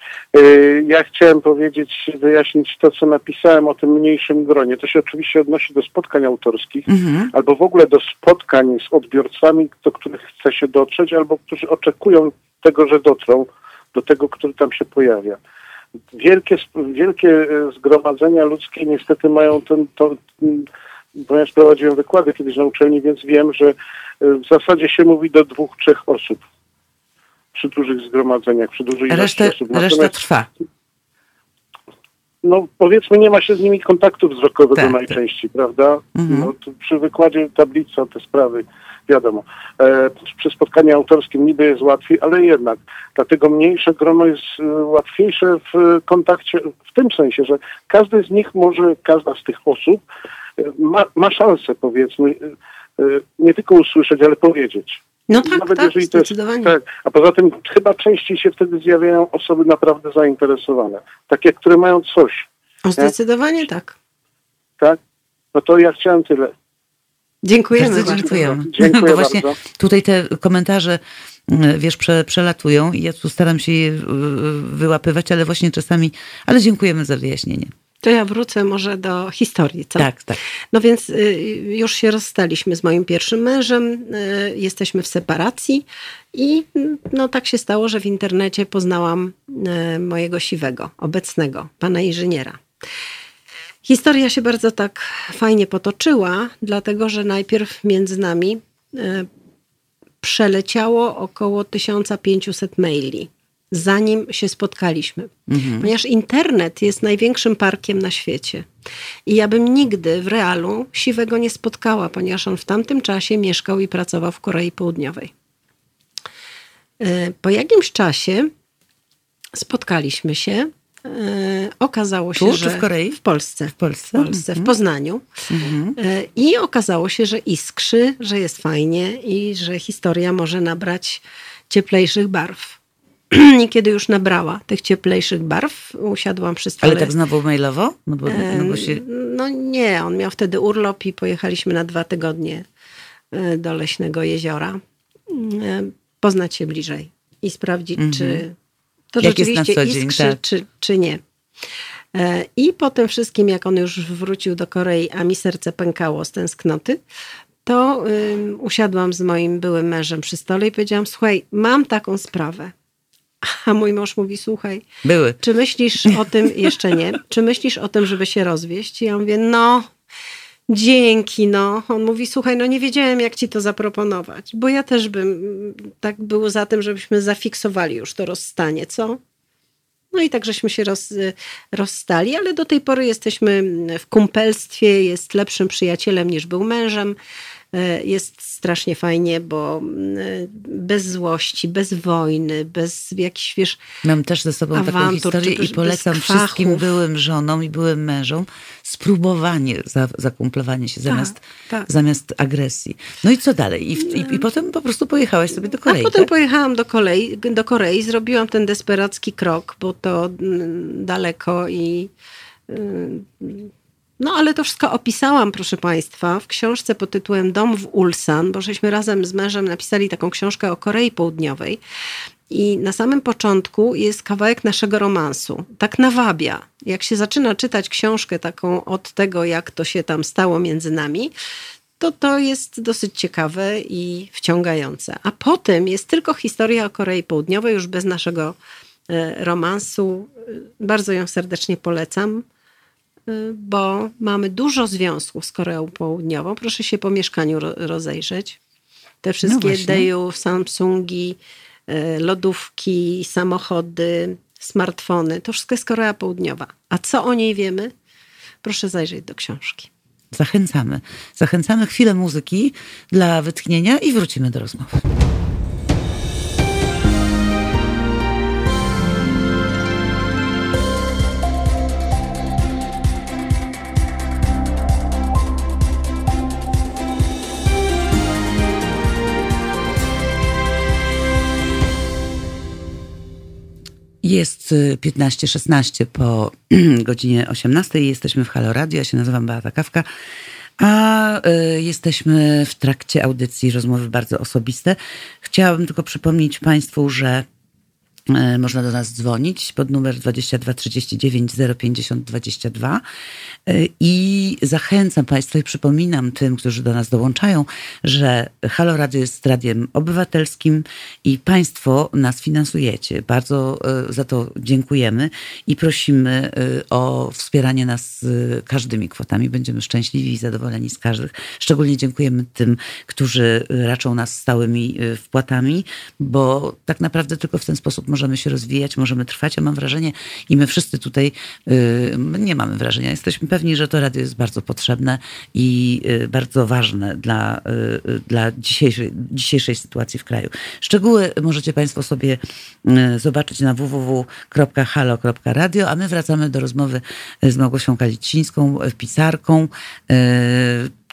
Speaker 4: Ja chciałem powiedzieć, wyjaśnić to, co napisałem o tym mniejszym gronie. To się oczywiście odnosi do spotkań autorskich, mhm. albo w ogóle do spotkań z odbiorcami, do których chce się dotrzeć, albo którzy oczekują tego, że dotrą do tego, który tam się pojawia. Wielkie, wielkie e, zgromadzenia ludzkie niestety mają ten, to, ponieważ prowadziłem wykłady kiedyś na uczelni, więc wiem, że e, w zasadzie się mówi do dwóch, trzech osób przy dużych zgromadzeniach, przy dużej
Speaker 1: reszta,
Speaker 4: ilości osób.
Speaker 1: Natomiast, reszta trwa.
Speaker 4: No powiedzmy nie ma się z nimi kontaktu wzrokowego tak, tak. najczęściej, prawda? Mhm. No, przy wykładzie tablica te sprawy wiadomo. E, przy spotkaniu autorskim niby jest łatwiej, ale jednak. Dlatego mniejsze grono jest e, łatwiejsze w kontakcie, w tym sensie, że każdy z nich może, każda z tych osób e, ma, ma szansę, powiedzmy, e, nie tylko usłyszeć, ale powiedzieć.
Speaker 2: No tak, Nawet tak, jeżeli.
Speaker 4: Jest, tak, a poza tym chyba częściej się wtedy zjawiają osoby naprawdę zainteresowane. Takie, które mają coś.
Speaker 2: O, zdecydowanie nie? tak.
Speaker 4: Tak? No to ja chciałem tyle.
Speaker 2: Dziękujemy bardzo.
Speaker 1: Dziękujemy.
Speaker 4: Dziękuję
Speaker 1: Bo właśnie bardzo. tutaj te komentarze mm, wiesz, prze, przelatują i ja tu staram się je wyłapywać, ale właśnie czasami, ale dziękujemy za wyjaśnienie.
Speaker 2: To ja wrócę może do historii, co?
Speaker 1: Tak, tak.
Speaker 2: No więc y, już się rozstaliśmy z moim pierwszym mężem, y, jesteśmy w separacji i no tak się stało, że w internecie poznałam y, mojego siwego, obecnego, pana inżyniera. Historia się bardzo tak fajnie potoczyła, dlatego że najpierw między nami e, przeleciało około 1500 maili, zanim się spotkaliśmy. Mhm. Ponieważ internet jest największym parkiem na świecie. I ja bym nigdy w realu siwego nie spotkała, ponieważ on w tamtym czasie mieszkał i pracował w Korei Południowej. E, po jakimś czasie spotkaliśmy się okazało się,
Speaker 1: tu,
Speaker 2: że
Speaker 1: w Korei?
Speaker 2: W Polsce.
Speaker 1: W Polsce,
Speaker 2: w, Polsce, w mhm. Poznaniu. Mhm. E, I okazało się, że iskrzy, że jest fajnie i że historia może nabrać cieplejszych barw. I kiedy już nabrała tych cieplejszych barw, usiadłam przy stole.
Speaker 1: Ale tak znowu mailowo?
Speaker 2: No, bo, no, bo się... no nie, on miał wtedy urlop i pojechaliśmy na dwa tygodnie e, do Leśnego Jeziora. Poznać się bliżej i sprawdzić, czy mhm to jak rzeczywiście jest dzień, iskrzy, tak. czy, czy nie. E, I po tym wszystkim, jak on już wrócił do Korei, a mi serce pękało z tęsknoty, to um, usiadłam z moim byłym mężem przy stole i powiedziałam: Słuchaj, mam taką sprawę. A mój mąż mówi: Słuchaj,
Speaker 1: Były.
Speaker 2: czy myślisz o tym, jeszcze nie, czy myślisz o tym, żeby się rozwieść? I ja mówię: No, dzięki, no. On mówi, słuchaj, no nie wiedziałem, jak ci to zaproponować, bo ja też bym tak było za tym, żebyśmy zafiksowali już to rozstanie, co? No i tak żeśmy się roz, rozstali, ale do tej pory jesteśmy w kumpelstwie, jest lepszym przyjacielem niż był mężem. E, jest strasznie fajnie, bo e, bez złości, bez wojny, bez jakichś, wiesz,
Speaker 1: Mam też ze sobą awantur, taką historię i polecam wszystkim byłym żonom i byłym mężom spróbowanie za, zakumplowanie się tak, zamiast, tak. zamiast agresji. No i co dalej? I, w, i, I, potem po prostu pojechałaś sobie do Korei,
Speaker 2: A potem
Speaker 1: tak?
Speaker 2: pojechałam do Korei, do Korei, zrobiłam ten desperacki krok, bo to mm, daleko i mm, no ale to wszystko opisałam, proszę Państwa, w książce pod tytułem Dom w Ulsan, bo żeśmy razem z mężem napisali taką książkę o Korei Południowej. I na samym początku jest kawałek naszego romansu. Tak nawabia. Jak się zaczyna czytać książkę taką od tego, jak to się tam stało między nami, to to jest dosyć ciekawe i wciągające. A potem jest tylko historia o Korei Południowej, już bez naszego e, romansu. Bardzo ją serdecznie polecam. Y, bo mamy dużo związków z Koreą Południową. Proszę się po mieszkaniu rozejrzeć. Te wszystkie no Deju, Samsungi, y, lodówki, samochody, smartfony, to wszystko jest Korea Południowa. A co o niej wiemy? Proszę zajrzeć do książki.
Speaker 1: Zachęcamy. Zachęcamy chwilę muzyki dla wytchnienia i wrócimy do rozmowy. Jest 15-16 y, po godzinie 18. Jesteśmy w Halo Radio. Ja się nazywam Beata Kawka. A y, jesteśmy w trakcie audycji rozmowy bardzo osobiste. Chciałabym tylko przypomnieć Państwu, że można do nas dzwonić pod numer 22 39 050 22 i zachęcam Państwa i przypominam tym, którzy do nas dołączają, że Halo Radio jest radiem obywatelskim i Państwo nas finansujecie. Bardzo e, za to dziękujemy i prosimy e, o wspieranie nas każdymi kwotami. Będziemy szczęśliwi i zadowoleni z każdych. Szczególnie dziękujemy tym, którzy raczą nas stałymi wpłatami, bo tak naprawdę tylko w ten sposób możemy się rozwijać, możemy trwać. a mam wrażenie, i my wszyscy tutaj y, nie mamy wrażenia, jesteśmy pewni, że to radio jest bardzo potrzebne i y, bardzo ważne dla, y, dla dzisiejszej, dzisiejszej sytuacji w kraju. Szczegóły możecie Państwo sobie zobaczyć na www.halo.radio, a my wracamy do rozmowy z Małgosią Kalicińską, pisarką,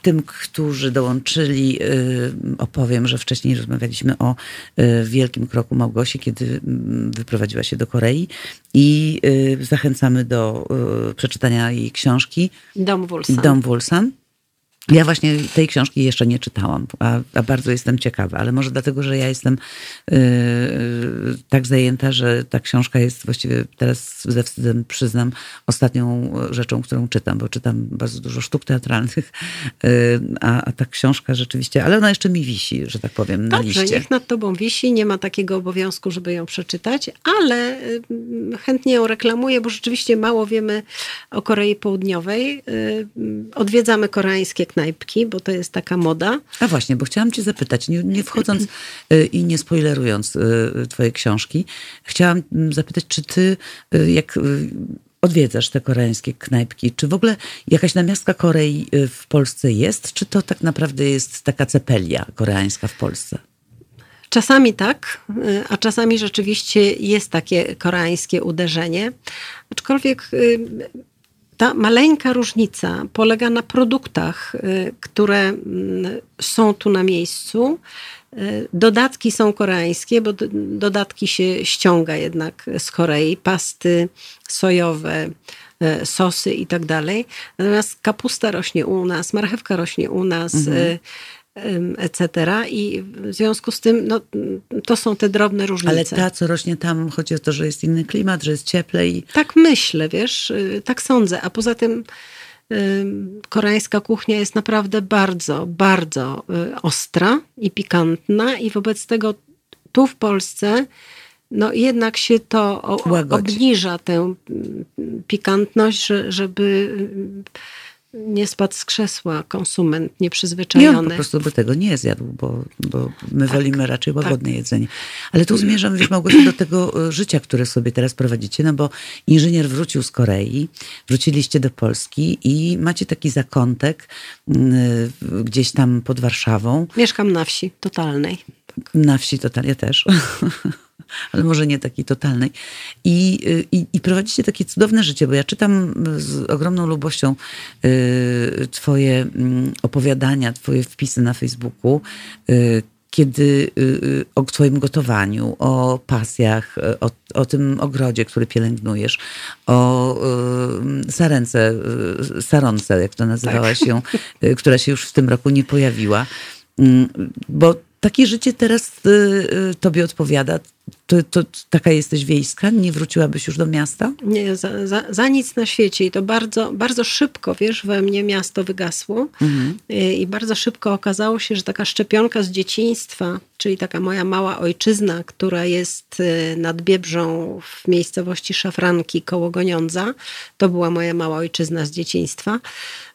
Speaker 1: tym, którzy dołączyli, y, opowiem, że wcześniej rozmawialiśmy o y, wielkim kroku Małgosi, kiedy mm, wyprowadziła się do Korei i y, zachęcamy do przeczytania jej książki
Speaker 2: Dom Wulsan.
Speaker 1: Dom Wulsan. Ja właśnie tej książki jeszcze nie czytałam, a, a, bardzo jestem ciekawa, ale może dlatego, że ja jestem yy, tak zajęta, że ta książka jest właściwie teraz ze wstydem przyznam ostatnią rzeczą, którą czytam, bo czytam bardzo dużo sztuk teatralnych, yy, a, a, ta książka rzeczywiście, ale ona jeszcze mi wisi, że tak powiem, na
Speaker 2: Dobrze,
Speaker 1: liście.
Speaker 2: niech nad tobą wisi, nie ma takiego obowiązku, żeby ją przeczytać, ale yy, chętnie ją reklamuję, bo rzeczywiście mało wiemy o Korei Południowej. Yy, odwiedzamy koreańskie knajpki, bo to jest taka moda.
Speaker 1: A właśnie, bo chciałam cię zapytać, nie, nie wchodząc y, i nie spoilerując y, twojej książki, chciałam mm, zapytać, czy ty, y, jak odwiedzasz te koreańskie knajpki, czy w ogóle jakaś namiastka Korei w Polsce jest, czy to tak naprawdę jest taka cepelia koreańska w Polsce?
Speaker 2: Czasami tak, a czasami rzeczywiście jest takie koreańskie uderzenie. Aczkolwiek ta maleńka różnica polega na produktach, y, które mm, są tu na miejscu. Y, dodatki są koreańskie, bo dodatki się ściąga jednak z Korei, pasty sojowe, y, sosy i tak dalej. Natomiast kapusta rośnie u nas, marchewka rośnie u nas, mhm etc. I w związku z tym no, to są te drobne różnice.
Speaker 1: Ale ta, co rośnie tam, chodzi o to, że jest inny klimat, że jest cieplej.
Speaker 2: Tak myślę, wiesz, y, tak sądzę. A poza tym koreańska kuchnia jest naprawdę bardzo, bardzo y, ostra i pikantna i wobec tego tu w Polsce no jednak się to obniża tę mm, pikantność, żeby nie spadł z krzesła konsument nieprzyzwyczajony.
Speaker 1: Nie, on po prostu by tego nie zjadł, bo, bo my tak, wolimy raczej tak. łagodne tak. jedzenie. Ale tu zmierzam, wiesz, Małgosia, do tego e, życia, które sobie teraz prowadzicie, no bo inżynier wrócił z Korei, wróciliście do Polski i macie taki zakątek gdzieś tam pod Warszawą.
Speaker 2: Mieszkam na wsi totalnej.
Speaker 1: Na wsi totalnej, ja też. ale może nie takiej totalnej. I, i, I, prowadzicie takie cudowne życie, bo ja czytam z ogromną lubością y, Twoje mm, opowiadania, Twoje wpisy na Facebooku. Y, kiedy y, o Twoim gotowaniu, o pasjach, o, o tym ogrodzie, który pielęgnujesz, o sarence, saronce, jak to nazywałaś tak. ją, która się już w tym roku nie pojawiła. Mm, bo takie życie teraz y, y, tobie odpowiada? To, to, taka jesteś wiejska? Nie wróciłabyś już do miasta?
Speaker 2: Nie, za, za, za, nic na świecie. I to bardzo, bardzo szybko, wiesz, we mnie miasto wygasło. Mhm. Y, I bardzo szybko okazało się, że taka szczepionka z dzieciństwa, czyli taka moja mała ojczyzna, która jest y, nad Biebrzą w miejscowości Szafranki koło Goniądza, to była moja mała ojczyzna z dzieciństwa,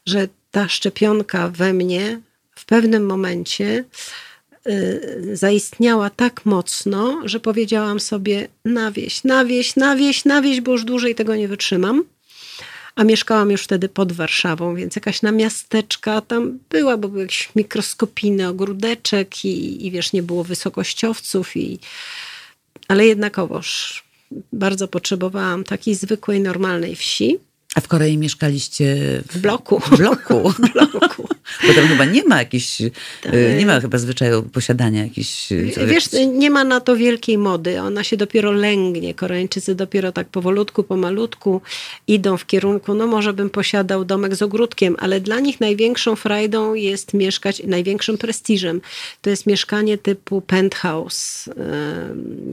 Speaker 2: że ta szczepionka we mnie w pewnym momencie zaistniała tak mocno, że powiedziałam sobie na wieś, na wieś, na wieś, na wieś, bo już dłużej tego nie wytrzymam. A mieszkałam już wtedy pod Warszawą, więc jakaś na miasteczka tam była, bo był jakiś mikroskopijny ogródeczek i, i wiesz, nie było wysokościowców, i, ale jednakowoż bardzo potrzebowałam takiej zwykłej, normalnej wsi.
Speaker 1: A w Korei mieszkaliście
Speaker 2: w bloku.
Speaker 1: W bloku.
Speaker 2: w bloku.
Speaker 1: Bo tam chyba nie ma jakiejś, y, nie ma chyba zwyczaju posiadania jakichś...
Speaker 2: Y, wiesz, nie ma na to wielkiej mody. Ona się dopiero lęgnie. Koreańczycy dopiero tak powolutku, pomalutku idą w kierunku, no może bym posiadał domek z ogródkiem, ale dla nich największą frajdą jest mieszkać, największym prestiżem. To jest mieszkanie typu penthouse.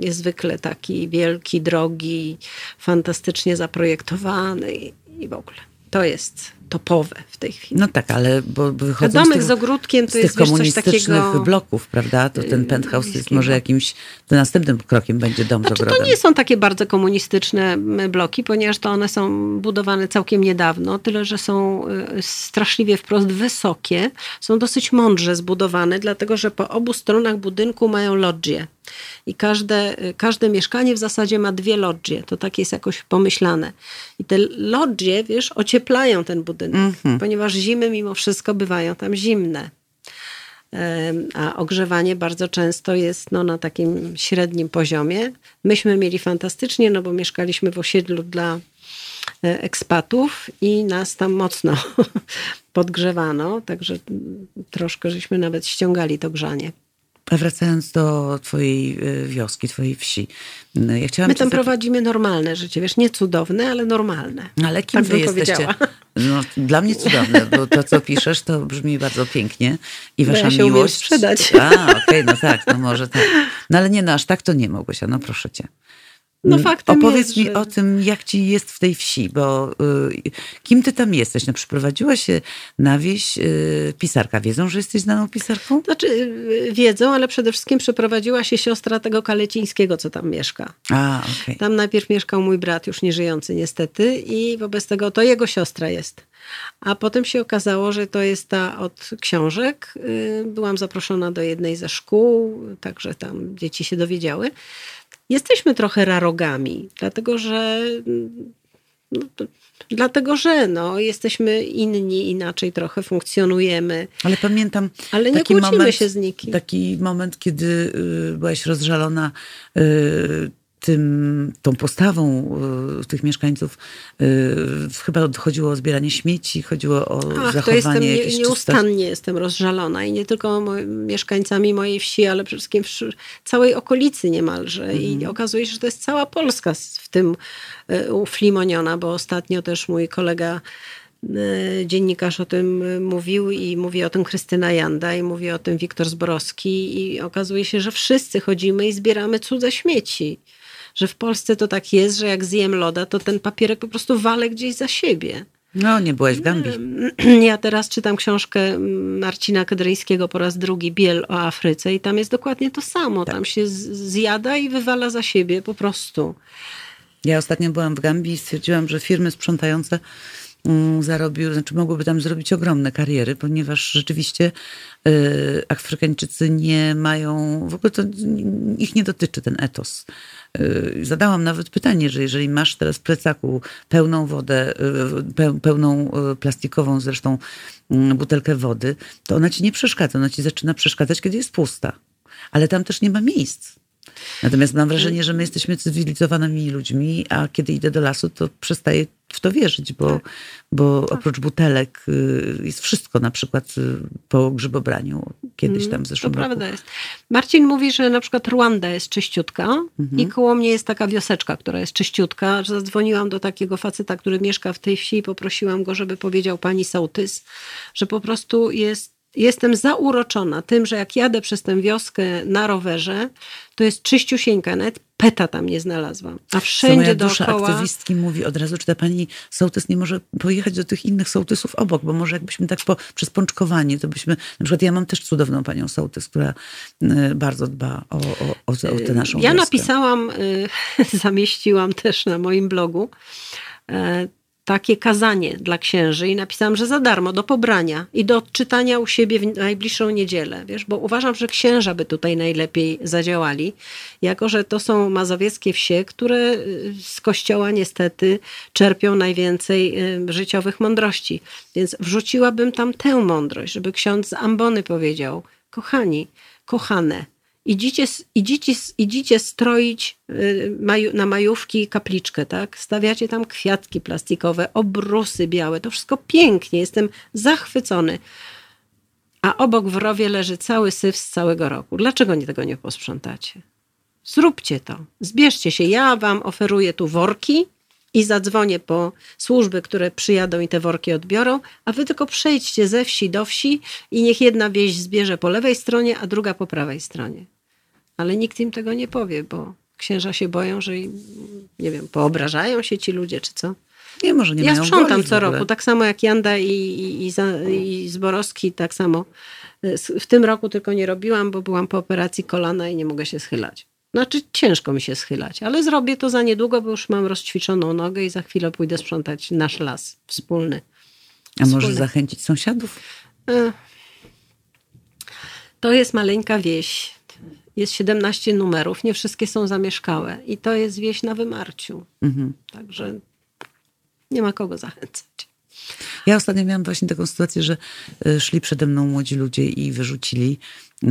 Speaker 2: Jest zwykle taki wielki, drogi, fantastycznie zaprojektowany i w ogóle. To jest topowe w tej chwili.
Speaker 1: No tak, ale bo wychodzą
Speaker 2: domek
Speaker 1: z, tych,
Speaker 2: z ogródkiem to
Speaker 1: z
Speaker 2: jest
Speaker 1: tych komunistycznych coś takiego... bloków, prawda? To ten penthouse jest może jakimś, to następnym krokiem będzie dom
Speaker 2: znaczy,
Speaker 1: z ogrodem.
Speaker 2: To nie są takie bardzo komunistyczne bloki, ponieważ to one są budowane całkiem niedawno, tyle, że są y, straszliwie wprost wysokie, są dosyć mądrze zbudowane, dlatego, że po obu stronach budynku mają lodgie. I każde, każde mieszkanie w zasadzie ma dwie lodgie. To tak jest jakoś pomyślane. I te lodgie, wiesz, ocieplają ten budynek, mm -hmm. ponieważ zimy mimo wszystko bywają tam zimne. A ogrzewanie bardzo często jest no, na takim średnim poziomie. Myśmy mieli fantastycznie, no bo mieszkaliśmy w osiedlu dla e, ekspatów i nas tam mocno podgrzewano, także troszkę żeśmy nawet ściągali to grzanie.
Speaker 1: Wracając do twojej y, wioski, twojej wsi.
Speaker 2: Y, ja chciałam My tam prowadzimy normalne życie, wiesz, nie cudowne, ale normalne.
Speaker 1: Ale kim tak wy jesteście? No, dla mnie cudowne, bo to, co piszesz, to brzmi bardzo pięknie. I wasza
Speaker 2: ja się
Speaker 1: miłość.
Speaker 2: sprzedać.
Speaker 1: A, okej, okay, no tak, no może tak. No ale nie, no aż tak to nie, Małgosia, no proszę cię.
Speaker 2: No mm, faktem
Speaker 1: Opowiedz
Speaker 2: jest,
Speaker 1: mi że... o tym, jak ci jest w tej wsi, bo y, kim ty tam jesteś? No, przyprowadziła się na wieś y, pisarka. Wiedzą, że jesteś znaną pisarką?
Speaker 2: Znaczy, y, wiedzą, ale przede wszystkim przeprowadziła się siostra tego Kalecińskiego, co tam mieszka.
Speaker 1: A, okay.
Speaker 2: Tam najpierw mieszkał mój brat, już nieżyjący niestety, i wobec tego to jego siostra jest. A potem się okazało, że to jest ta od książek. Y, byłam zaproszona do jednej ze szkół, także tam dzieci się dowiedziały. Jesteśmy trochę rarogami, dlatego że. No, dlatego, że no, jesteśmy inni, inaczej trochę funkcjonujemy.
Speaker 1: Ale pamiętam.
Speaker 2: Ale nie kłócimy moment, się z nikim.
Speaker 1: Taki moment, kiedy y, byłaś rozżalona y, tym, tą postawą y, tych mieszkańców y, chyba chodziło o zbieranie śmieci, chodziło o Ach, zachowanie to
Speaker 2: jestem,
Speaker 1: nie,
Speaker 2: Nieustannie jestem rozżalona i nie tylko mieszkańcami mojej wsi, ale przede wszystkim całej okolicy niemalże. Mhm. I okazuje się, że to jest cała Polska w tym y, uflimoniona, bo ostatnio też mój kolega dziennikarz o tym mówił i mówi o tym Krystyna Janda i mówi o tym Wiktor Zborowski i okazuje się, że wszyscy chodzimy i zbieramy cudze śmieci że w Polsce to tak jest, że jak zjem loda, to ten papierek po prostu walę gdzieś za siebie.
Speaker 1: No, nie byłaś w Gambii.
Speaker 2: Ja teraz czytam książkę Marcina Kedryńskiego po raz drugi, Biel o Afryce i tam jest dokładnie to samo. Tak. Tam się zjada i wywala za siebie po prostu.
Speaker 1: Ja ostatnio byłam w Gambii i stwierdziłam, że firmy sprzątające mm, zarobiły, znaczy mogłyby tam zrobić ogromne kariery, ponieważ rzeczywiście y, Afrykańczycy nie mają, w ogóle to ich nie dotyczy ten etos. Y, zadałam nawet pytanie, że jeżeli masz teraz w plecaku pełną wodę, y, pełną y, plastikową zresztą mm, butelkę wody, to ona ci nie przeszkadza. Ona ci zaczyna przeszkadzać, kiedy jest pusta. Ale tam też nie ma miejsc. Natomiast mam wrażenie, że my jesteśmy cywilizowanymi ludźmi, a kiedy idę do lasu, to przestaję w to wierzyć, bo, tak. bo tak. oprócz butelek y, jest wszystko, na przykład y, po grzybobraniu kiedyś mm, tam w zeszłym
Speaker 2: to
Speaker 1: roku.
Speaker 2: prawda jest. Marcin mówi, że na przykład Rwanda jest czyściutka mhm. i koło mnie jest taka wioseczka, która jest czyściutka. Zadzwoniłam do takiego faceta, który mieszka w tej wsi i poprosiłam go, żeby powiedział pani sołtys, że po prostu jest jestem zauroczona tym, że jak jadę przez tę wioskę na rowerze, to jest czyściusieńka, nawet peta tam nie znalazłam. A wszędzie moja dusza dookoła...
Speaker 1: aktywistki mówi od razu, czy ta pani sołtys nie może pojechać do tych innych sołtysów obok, bo może jakbyśmy tak po, przez pączkowanie, to byśmy... Na przykład ja mam też cudowną panią sołtys, która y, bardzo dba o, o, o, o tę naszą
Speaker 2: Ja
Speaker 1: wioskę.
Speaker 2: napisałam, y, zamieściłam też na moim blogu y, takie kazanie dla księży i napisałam, że za darmo, do pobrania i do odczytania u siebie w najbliższą niedzielę, wiesz, bo uważam, że księża by tutaj najlepiej zadziałali, jako że to są mazowieckie wsie, które y, z kościoła niestety czerpią najwięcej y, życiowych mądrości. Więc wrzuciłabym tam tę mądrość, żeby ksiądz z ambony powiedział, kochani, kochane, Idziecie, idziecie, idziecie stroić y, na majówki kapliczkę, tak? Stawiacie tam kwiatki plastikowe, obrusy białe, to wszystko pięknie, jestem zachwycony. a obok w rowie leży cały syf z całego roku. Dlaczego nie tego nie posprzątacie? Zróbcie to. Zbierzcie się. Ja wam oferuję tu worki i zadzwonię po służby, które przyjadą i te worki odbiorą, a wy tylko przejdźcie ze wsi do wsi i niech jedna wieś zbierze po lewej stronie, a druga po prawej stronie. Ale nikt im tego nie powie, bo księża się boją, że nie wiem, poobrażają się ci ludzie, czy co.
Speaker 1: Nie, może nie
Speaker 2: ja
Speaker 1: mają
Speaker 2: sprzątam co roku, tak samo jak Janda i, i, i, i Zborowski, tak samo. W tym roku tylko nie robiłam, bo byłam po operacji kolana i nie mogę się schylać. Znaczy ciężko mi się schylać, ale zrobię to za niedługo, bo już mam rozćwiczoną nogę i za chwilę pójdę sprzątać nasz las wspólny.
Speaker 1: A może zachęcić sąsiadów? E,
Speaker 2: to jest maleńka wieś. Jest 17 numerów, nie wszystkie są zamieszkałe. I to jest wieś na wymarciu. Mhm. Także nie ma kogo zachęcać.
Speaker 1: Ja ostatnio miałam właśnie taką sytuację, że e, szli przede mną młodzi ludzie i wyrzucili e,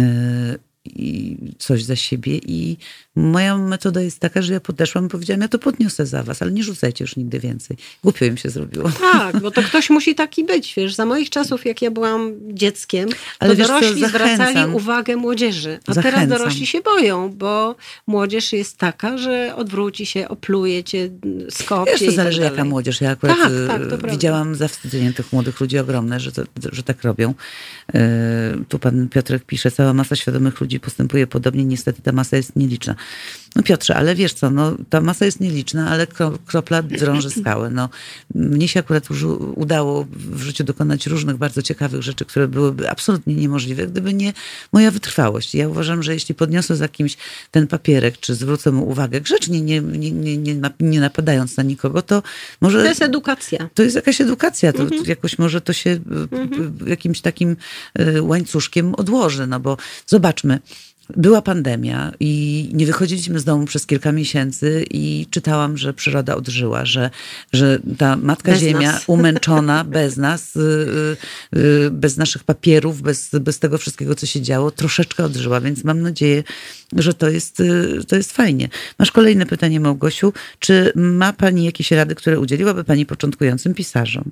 Speaker 1: i coś za siebie i moja metoda jest taka, że ja podeszłam i powiedziałam, ja to podniosę za was, ale nie rzucajcie już nigdy więcej. Głupio im się zrobiło.
Speaker 2: Tak, bo to ktoś musi taki być, wiesz, za moich czasów, jak ja byłam dzieckiem, ale to wiesz, dorośli co, zwracali uwagę młodzieży, a Zachęcam. teraz dorośli się boją, bo młodzież jest taka, że odwróci się, opluje cię, skopie
Speaker 1: wiesz, to zależy tak jaka młodzież. Ja akurat tak, tak, y, widziałam zawstydzenie tych młodych ludzi ogromne, że, to, że tak robią. Y, tu pan Piotrek pisze, cała masa świadomych ludzi postępuje podobnie, niestety ta masa jest nieliczna. No Piotrze, ale wiesz co, no, ta masa jest nieliczna, ale kropla drąży skałę. No, mnie się akurat udało w życiu dokonać różnych bardzo ciekawych rzeczy, które byłyby absolutnie niemożliwe, gdyby nie moja wytrwałość. Ja uważam, że jeśli podniosę za kimś ten papierek, czy zwrócę mu uwagę grzecznie, nie, nie, nie, nie, nie napadając na nikogo, to może...
Speaker 2: To jest edukacja.
Speaker 1: To jest jakaś edukacja. To mhm. jakoś może to się mhm. jakimś takim e, łańcuszkiem odłoży, no bo zobaczmy, była pandemia i nie wychodziliśmy z domu przez kilka miesięcy i czytałam, że przyroda odżyła, że, że ta Matka bez Ziemia nas. umęczona bez nas, y, y, y, bez naszych papierów, bez, bez tego wszystkiego, co się działo, troszeczkę odżyła, więc mam nadzieję, że to jest, to jest fajnie. Masz kolejne pytanie, Małgosiu. Czy ma Pani jakieś rady, które udzieliłaby Pani początkującym pisarzom?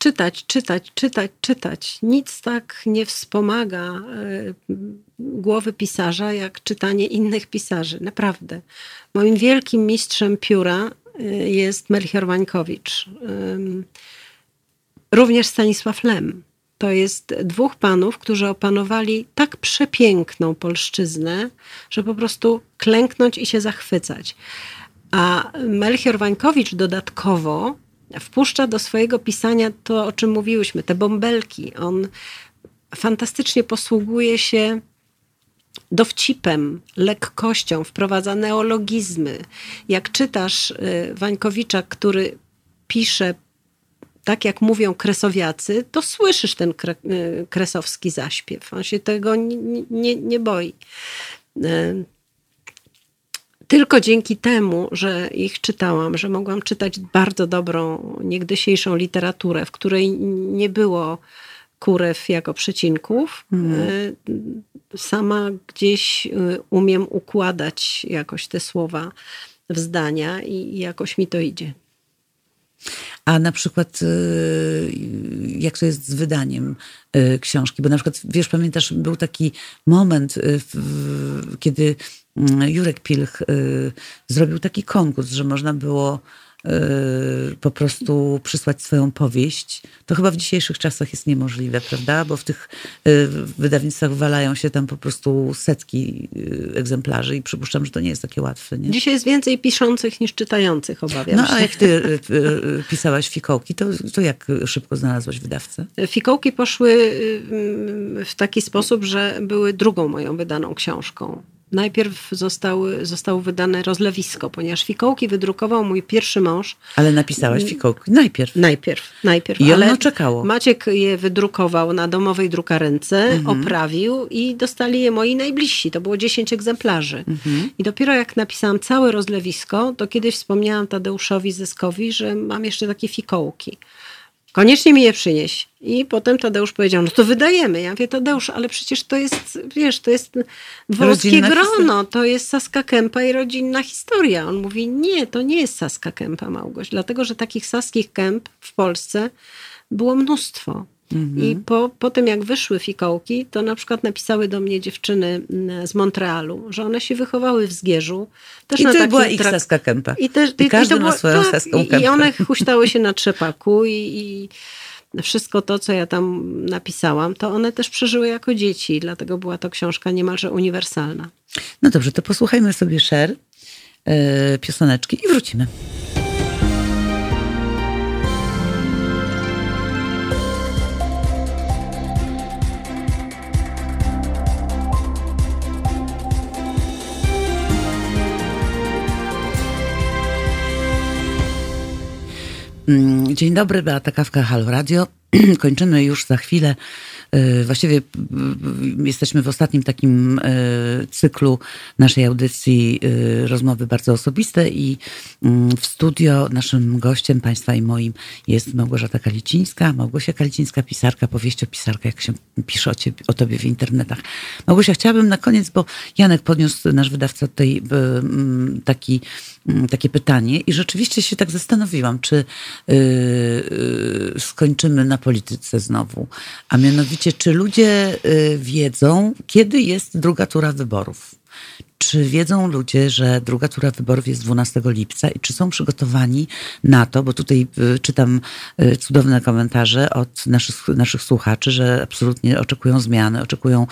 Speaker 2: Czytać, czytać, czytać, czytać. Nic tak nie wspomaga e, głowy pisarza, jak czytanie innych pisarzy. Naprawdę. Moim wielkim mistrzem pióra e, jest Melchior Wańkowicz. Również Stanisław Lem. To jest dwóch panów, którzy opanowali tak przepiękną polszczyznę, że po prostu klęknąć i się zachwycać. A Melchior Wańkowicz dodatkowo wpuszcza do swojego pisania to, o czym mówiłyśmy, te bąbelki. On fantastycznie posługuje się dowcipem, lekkością, wprowadza neologizmy. Jak czytasz y, Wańkowicza, który pisze tak, jak mówią kresowiacy, to słyszysz ten y, kresowski zaśpiew. On się tego nie, nie, nie boi. Tylko dzięki temu, że ich czytałam, że mogłam czytać bardzo dobrą, niegdysiejszą literaturę, w której nie było kurew jako przecinków, hmm. sama gdzieś y, umiem układać jakoś te słowa w zdania i jakoś mi to idzie.
Speaker 1: A na przykład y, jak to jest z wydaniem książki? Bo na przykład, wiesz, pamiętasz, był taki moment, kiedy Mm, Jurek Pilch y, zrobił taki konkurs, że można było y, po prostu przysłać swoją powieść. To chyba w dzisiejszych czasach jest niemożliwe, prawda? Bo w tych y, wydawnictwach walają się tam po prostu setki egzemplarzy i przypuszczam, że to nie jest takie łatwe. Nie?
Speaker 2: Dzisiaj jest więcej piszących niż czytających, obawiam
Speaker 1: no,
Speaker 2: się.
Speaker 1: No a jak ty pisałaś fikołki, to, to jak szybko znalazłaś wydawcę?
Speaker 2: Fikołki poszły w taki sposób, że były drugą moją wydaną książką. Najpierw zostały, zostało wydane rozlewisko, ponieważ fikołki wydrukował mój pierwszy mąż.
Speaker 1: Ale napisałaś fikołki najpierw.
Speaker 2: Najpierw, najpierw.
Speaker 1: I ono czekało.
Speaker 2: Maciek je wydrukował na domowej drukarence, mhm. oprawił i dostali je moi najbliżsi. To było 10 egzemplarzy. Mhm. I dopiero jak napisałam całe rozlewisko, to kiedyś wspomniałam Tadeuszowi Zyskowi, że mam jeszcze takie fikołki. Koniecznie mi je przynieś. I potem Tadeusz powiedział, no to wydajemy. Ja mówię, Tadeusz, ale przecież to jest, wiesz, to jest włoskie grono, to jest Saska Kępa i rodzinna historia. On mówi, nie, to nie jest Saska Kępa, Małgoś, dlatego, że takich saskich kęp w Polsce było mnóstwo. Mhm. I po, po tym, jak wyszły fikołki, to na przykład napisały do mnie dziewczyny mm, z Montrealu, że one się wychowały w Zgierzu.
Speaker 1: Też I na to była ich saska kępa. I, też, I, każdy i ma swoją tak, saską
Speaker 2: kępę. I one huśtały się na trzepaku i, i wszystko to, co ja tam napisałam, to one też przeżyły jako dzieci, dlatego była to książka niemalże uniwersalna.
Speaker 1: No dobrze, to posłuchajmy sobie Sher, yy, pioseneczki i wrócimy. Dzień dobry, Beata Kawka, Halo Radio. Kończymy już za chwilę właściwie e, jesteśmy w ostatnim takim e, cyklu naszej audycji rozmowy bardzo osobiste i mm, w studio naszym gościem, Państwa i moim jest Małgorzata Kalicińska. Małgosia Kalicińska, pisarka, powieściopisarka, jak się pisze o, ciebie, o tobie w internetach. Małgosia, chciałabym na koniec, bo Janek podniósł, nasz wydawca tutaj mm, taki, mm, takie pytanie i rzeczywiście się tak zastanowiłam, czy skończymy na polityce znowu, a mianowicie Czy ludzie y, wiedzą, kiedy jest druga tura wyborów? Czy wiedzą ludzie, że druga tura wyborów jest 12 lipca i czy są przygotowani na to, bo tutaj y, czytam y, cudowne komentarze od naszych, naszych słuchaczy, że absolutnie oczekują zmiany, oczekują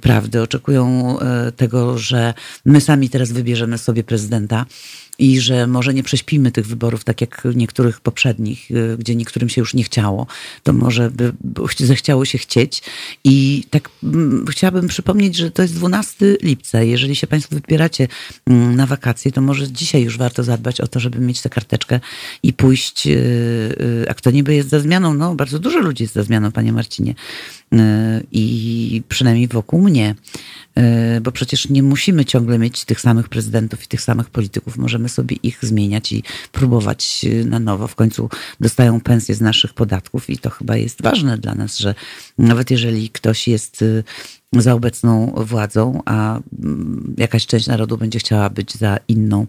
Speaker 1: prawdy, oczekują tego, że my sami teraz wybierzemy sobie prezydenta i że może nie prześpimy tych wyborów tak jak niektórych poprzednich, y, gdzie niektórym się już nie chciało, to może by zechciało się chcieć. I tak mm, chciałabym przypomnieć, że to jest 12 lipca. Jeżeli się Państwo wybieracie mm, na wakacje, to może dzisiaj już warto zadbać o to, żeby mieć tę karteczkę i pójść. Y, y, a kto niby jest za zmianą? No, bardzo dużo ludzi jest za zmianą, Panie Marcinie. I przynajmniej wokół mnie. Bo przecież nie musimy ciągle mieć tych samych prezydentów i tych samych polityków. Możemy sobie ich zmieniać i próbować e, na nowo. W końcu dostają pensje z naszych podatków i to chyba jest ważne dla nas, że nawet jeżeli ktoś jest e, za obecną władzą, a mm, jakaś część narodu będzie chciała być za inną.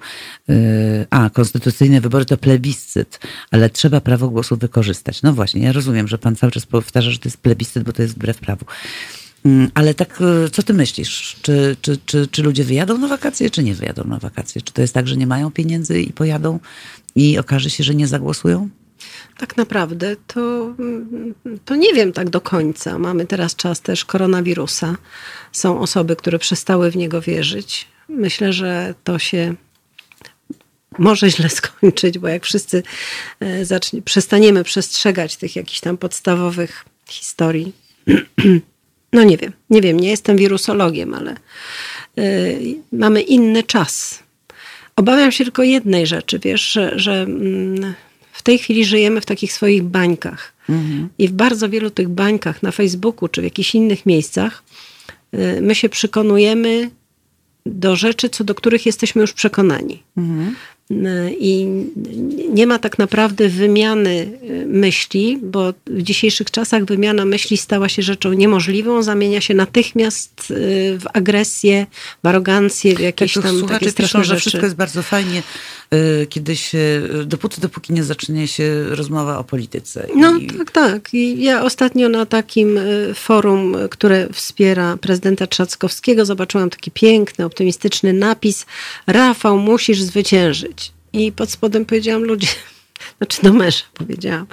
Speaker 1: A, konstytucyjne wybory to plebiscyt, ale trzeba prawo głosu wykorzystać. No właśnie, ja rozumiem, że pan cały czas powtarza, że to jest plebiscyt, bo to jest wbrew prawu. Mm, ale tak, e, co ty myślisz? Czy, czy, czy, czy ludzie wyjadą na wakacje, czy nie wyjadą na wakacje? Czy to jest tak, że nie mają pieniędzy i pojadą i okaże się, że nie zagłosują?
Speaker 2: Tak naprawdę to, to nie wiem tak do końca. Mamy teraz czas też koronawirusa. Są osoby, które przestały w niego wierzyć. Myślę, że to się może źle skończyć, bo jak wszyscy e, zacznie, przestaniemy przestrzegać tych jakichś tam podstawowych historii, No nie wiem, nie wiem, nie jestem wirusologiem, ale y, mamy inny czas. Obawiam się tylko jednej rzeczy, wiesz, że, że mm, w tej chwili żyjemy w takich swoich bańkach. Mhm. I w bardzo wielu tych bańkach na Facebooku czy w jakichś innych miejscach y, my się przekonujemy do rzeczy, co do których jesteśmy już przekonani. Mhm. I nie ma tak naprawdę wymiany y, myśli, bo w dzisiejszych czasach wymiana myśli stała się rzeczą niemożliwą, zamienia się natychmiast y, w agresję, w arogancję, w jakieś tak, tam takie straszne piszą, rzeczy.
Speaker 1: że wszystko jest bardzo fajnie, kiedy się, dopóty, dopóki nie zacznie się rozmowa o polityce.
Speaker 2: No I... tak, tak. I ja ostatnio na takim forum, które wspiera prezydenta Trzaskowskiego, zobaczyłam taki piękny, optymistyczny napis Rafał, musisz zwyciężyć. I pod spodem powiedziałam ludzie, znaczy do męża powiedziałam,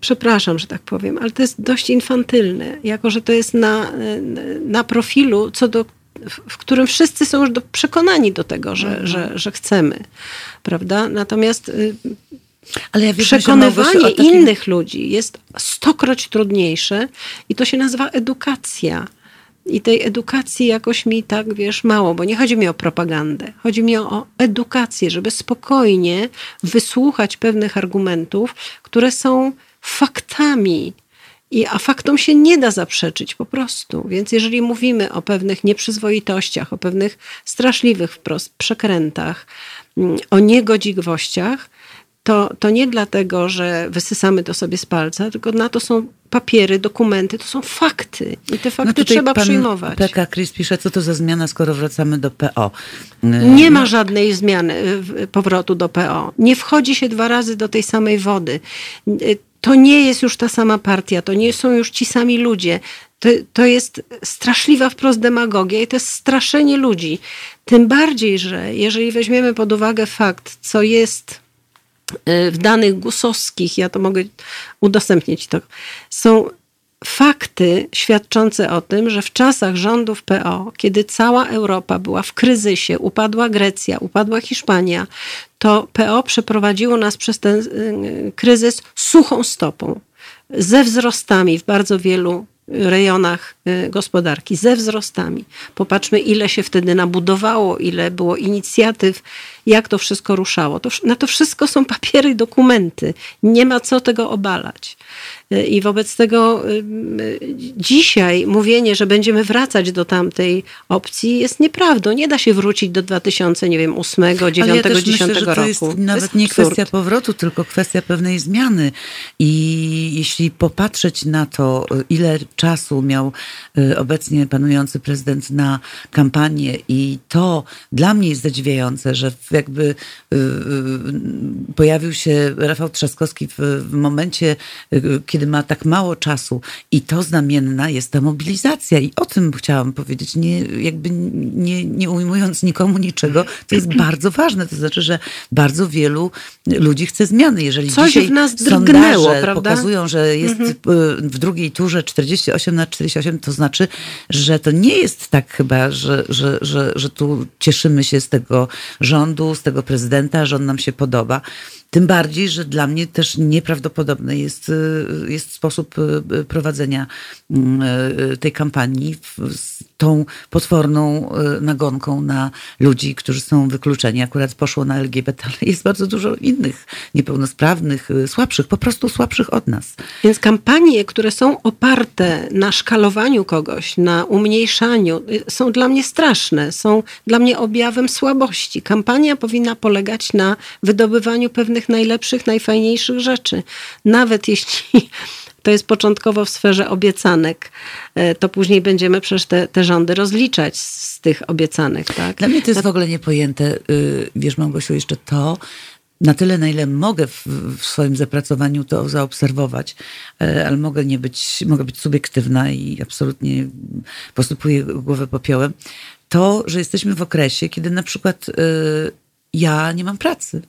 Speaker 2: przepraszam, że tak powiem, ale to jest dość infantylne, jako że to jest na, na profilu, co do, w którym wszyscy są już do, przekonani do tego, że, mhm. że, że chcemy, prawda? Natomiast y, ale ja wiem, przekonywanie takim... innych ludzi jest stokroć trudniejsze i to się nazywa edukacja. I tej edukacji jakoś mi tak, wiesz, mało, bo nie chodzi mi o propagandę. Chodzi mi o edukację, żeby spokojnie wysłuchać pewnych argumentów, które są faktami. I, a faktom się nie da zaprzeczyć po prostu. Więc jeżeli mówimy o pewnych nieprzyzwoitościach, o pewnych straszliwych wprost przekrętach, mm, o niegodziwościach, to, to nie dlatego, że wysysamy to sobie z palca, tylko na to są papiery, dokumenty, to są fakty i te fakty no trzeba pan przyjmować.
Speaker 1: PK Chris pisze, co to za zmiana, skoro wracamy do PO?
Speaker 2: Nie ma żadnej zmiany y, powrotu do PO. Nie wchodzi się dwa razy do tej samej wody. To nie jest już ta sama partia, to nie są już ci sami ludzie. To, to jest straszliwa wprost demagogia i to jest straszenie ludzi. Tym bardziej, że jeżeli weźmiemy pod uwagę fakt, co jest y, w danych gusowskich, ja to mogę udostępnić to, są fakty świadczące o tym, że w czasach rządów PO, kiedy cała Europa była w kryzysie, upadła Grecja, upadła Hiszpania, to PO przeprowadziło nas przez ten y, kryzys suchą stopą, ze wzrostami w bardzo wielu rejonach y, gospodarki, ze wzrostami. Popatrzmy, ile się wtedy nabudowało, ile było inicjatyw, jak to wszystko ruszało. To, na to wszystko są papiery i dokumenty. Nie ma co tego obalać. I wobec tego y, dzisiaj mówienie, że będziemy wracać do tamtej opcji jest nieprawdą. Nie da się wrócić do 2000, nie wiem, 8, 9, ja 10
Speaker 1: myślę,
Speaker 2: roku.
Speaker 1: To jest nawet to jest nie kwestia powrotu, tylko kwestia pewnej zmiany. I jeśli popatrzeć na to, ile czasu miał y, obecnie panujący prezydent na kampanię i to dla mnie jest zadziwiające, że jakby y, pojawił się Rafał Trzaskowski w, w momencie, kiedy ma tak mało czasu i to znamienna jest ta mobilizacja i o tym chciałam powiedzieć, nie, jakby nie, nie ujmując nikomu niczego, to jest bardzo ważne, to znaczy, że bardzo wielu ludzi chce zmiany. Jeżeli Coś dzisiaj w nas drgnęło, prawda? pokazują, że jest mhm. w drugiej turze 48 na 48, to znaczy, że to nie jest tak chyba, że, że, że, że tu cieszymy się z tego rządu, z tego prezydenta, że on nam się podoba. Tym bardziej, że dla mnie też nieprawdopodobny jest, y, jest sposób y, y, prowadzenia mm, tej kampanii tą potworną nagonką na ludzi, którzy są wykluczeni. Akurat poszło na LGBT, ale jest bardzo dużo innych niepełnosprawnych, słabszych, po prostu słabszych od nas.
Speaker 2: Więc kampanie, które są oparte na szkalowaniu kogoś, na umniejszaniu, są dla mnie straszne, są dla mnie objawem słabości. Kampania powinna polegać na wydobywaniu pewnych najlepszych, najfajniejszych rzeczy. Nawet jeśli to jest początkowo w sferze obiecanek, e, to później będziemy przecież te, te rządy rozliczać z tych obiecanek. Tak?
Speaker 1: Dla mnie to jest w ogóle niepojęte, y, wiesz Małgosiu, jeszcze to, na tyle, na ile mogę w, w, swoim zapracowaniu to zaobserwować, e, ale mogę nie być, mogę być subiektywna i absolutnie posypuję głowę popiołem, to, że jesteśmy w okresie, kiedy na przykład y, ja nie mam pracy.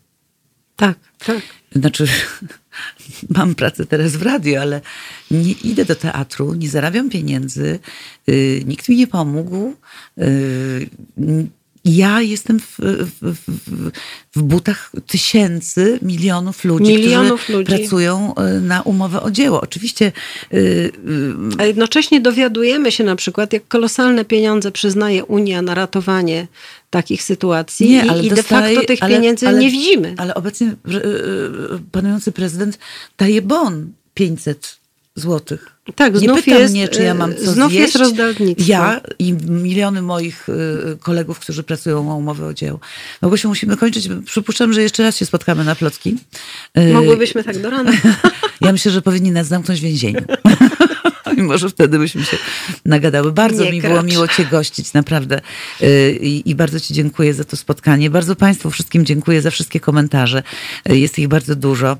Speaker 2: Tak, tak.
Speaker 1: Znaczy, mam pracę teraz w radio, ale nie idę do teatru, nie zarabiam pieniędzy, yy, nikt mi nie pomógł. Yy, ja jestem w, w, w, w, butach tysięcy, milionów ludzi, milionów którzy ludzi. pracują y, na umowę o dzieło. Oczywiście. Yy,
Speaker 2: A jednocześnie dowiadujemy się na przykład, jak kolosalne pieniądze przyznaje Unia na ratowanie takich sytuacji nie, ale i, de facto tych ale, pieniędzy ale, nie widzimy.
Speaker 1: Ale obecnie panujący prezydent daje bon 500 złotych.
Speaker 2: Tak,
Speaker 1: nie
Speaker 2: znów
Speaker 1: pytam
Speaker 2: jest,
Speaker 1: mnie, czy ja mam co
Speaker 2: znów
Speaker 1: zjeść.
Speaker 2: jest rozdawnictwo.
Speaker 1: Ja i miliony moich kolegów, którzy pracują o umowę o dzieło. się musimy kończyć. Przypuszczam, że jeszcze raz się spotkamy na Plocki.
Speaker 2: Mogłybyśmy tak do rana.
Speaker 1: ja myślę, że powinni nas zamknąć w więzieniu. I może wtedy byśmy się nagadały. Bardzo nie mi kracz. było miło Cię gościć, naprawdę. Y, I, I, bardzo Ci dziękuję za to spotkanie. Bardzo Państwu wszystkim dziękuję za wszystkie komentarze. Y, jest ich bardzo dużo.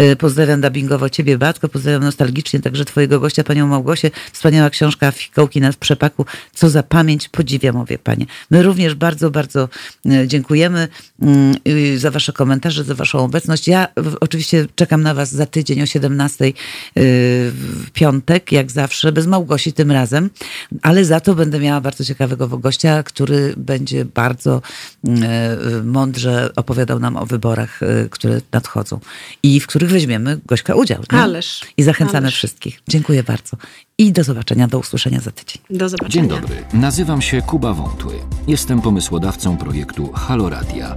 Speaker 1: Y, pozdrawiam dubbingowo Ciebie, Batko. Pozdrawiam nostalgicznie także Twojego gościa, Panią Małgosię. Wspaniała książka Fikołki na przepaku. Co za pamięć. Podziwiam, mówię Panie. My również bardzo, bardzo dziękujemy za Wasze komentarze, za Waszą obecność. Ja oczywiście czekam na Was za tydzień o 17 w piątek, jak zawsze, bez Małgosi tym razem, ale za to będę miała bardzo ciekawego gościa, który będzie bardzo mm, e, mądrze opowiadał nam o wyborach, e, które nadchodzą i w których weźmiemy Gośka udział.
Speaker 2: Nie? Ależ.
Speaker 1: I zachęcamy ależ. wszystkich. Dziękuję bardzo. I do zobaczenia, do usłyszenia za tydzień.
Speaker 2: Do zobaczenia.
Speaker 5: Dzień dobry, nazywam się Kuba Wątły. Jestem pomysłodawcą projektu Haloradia,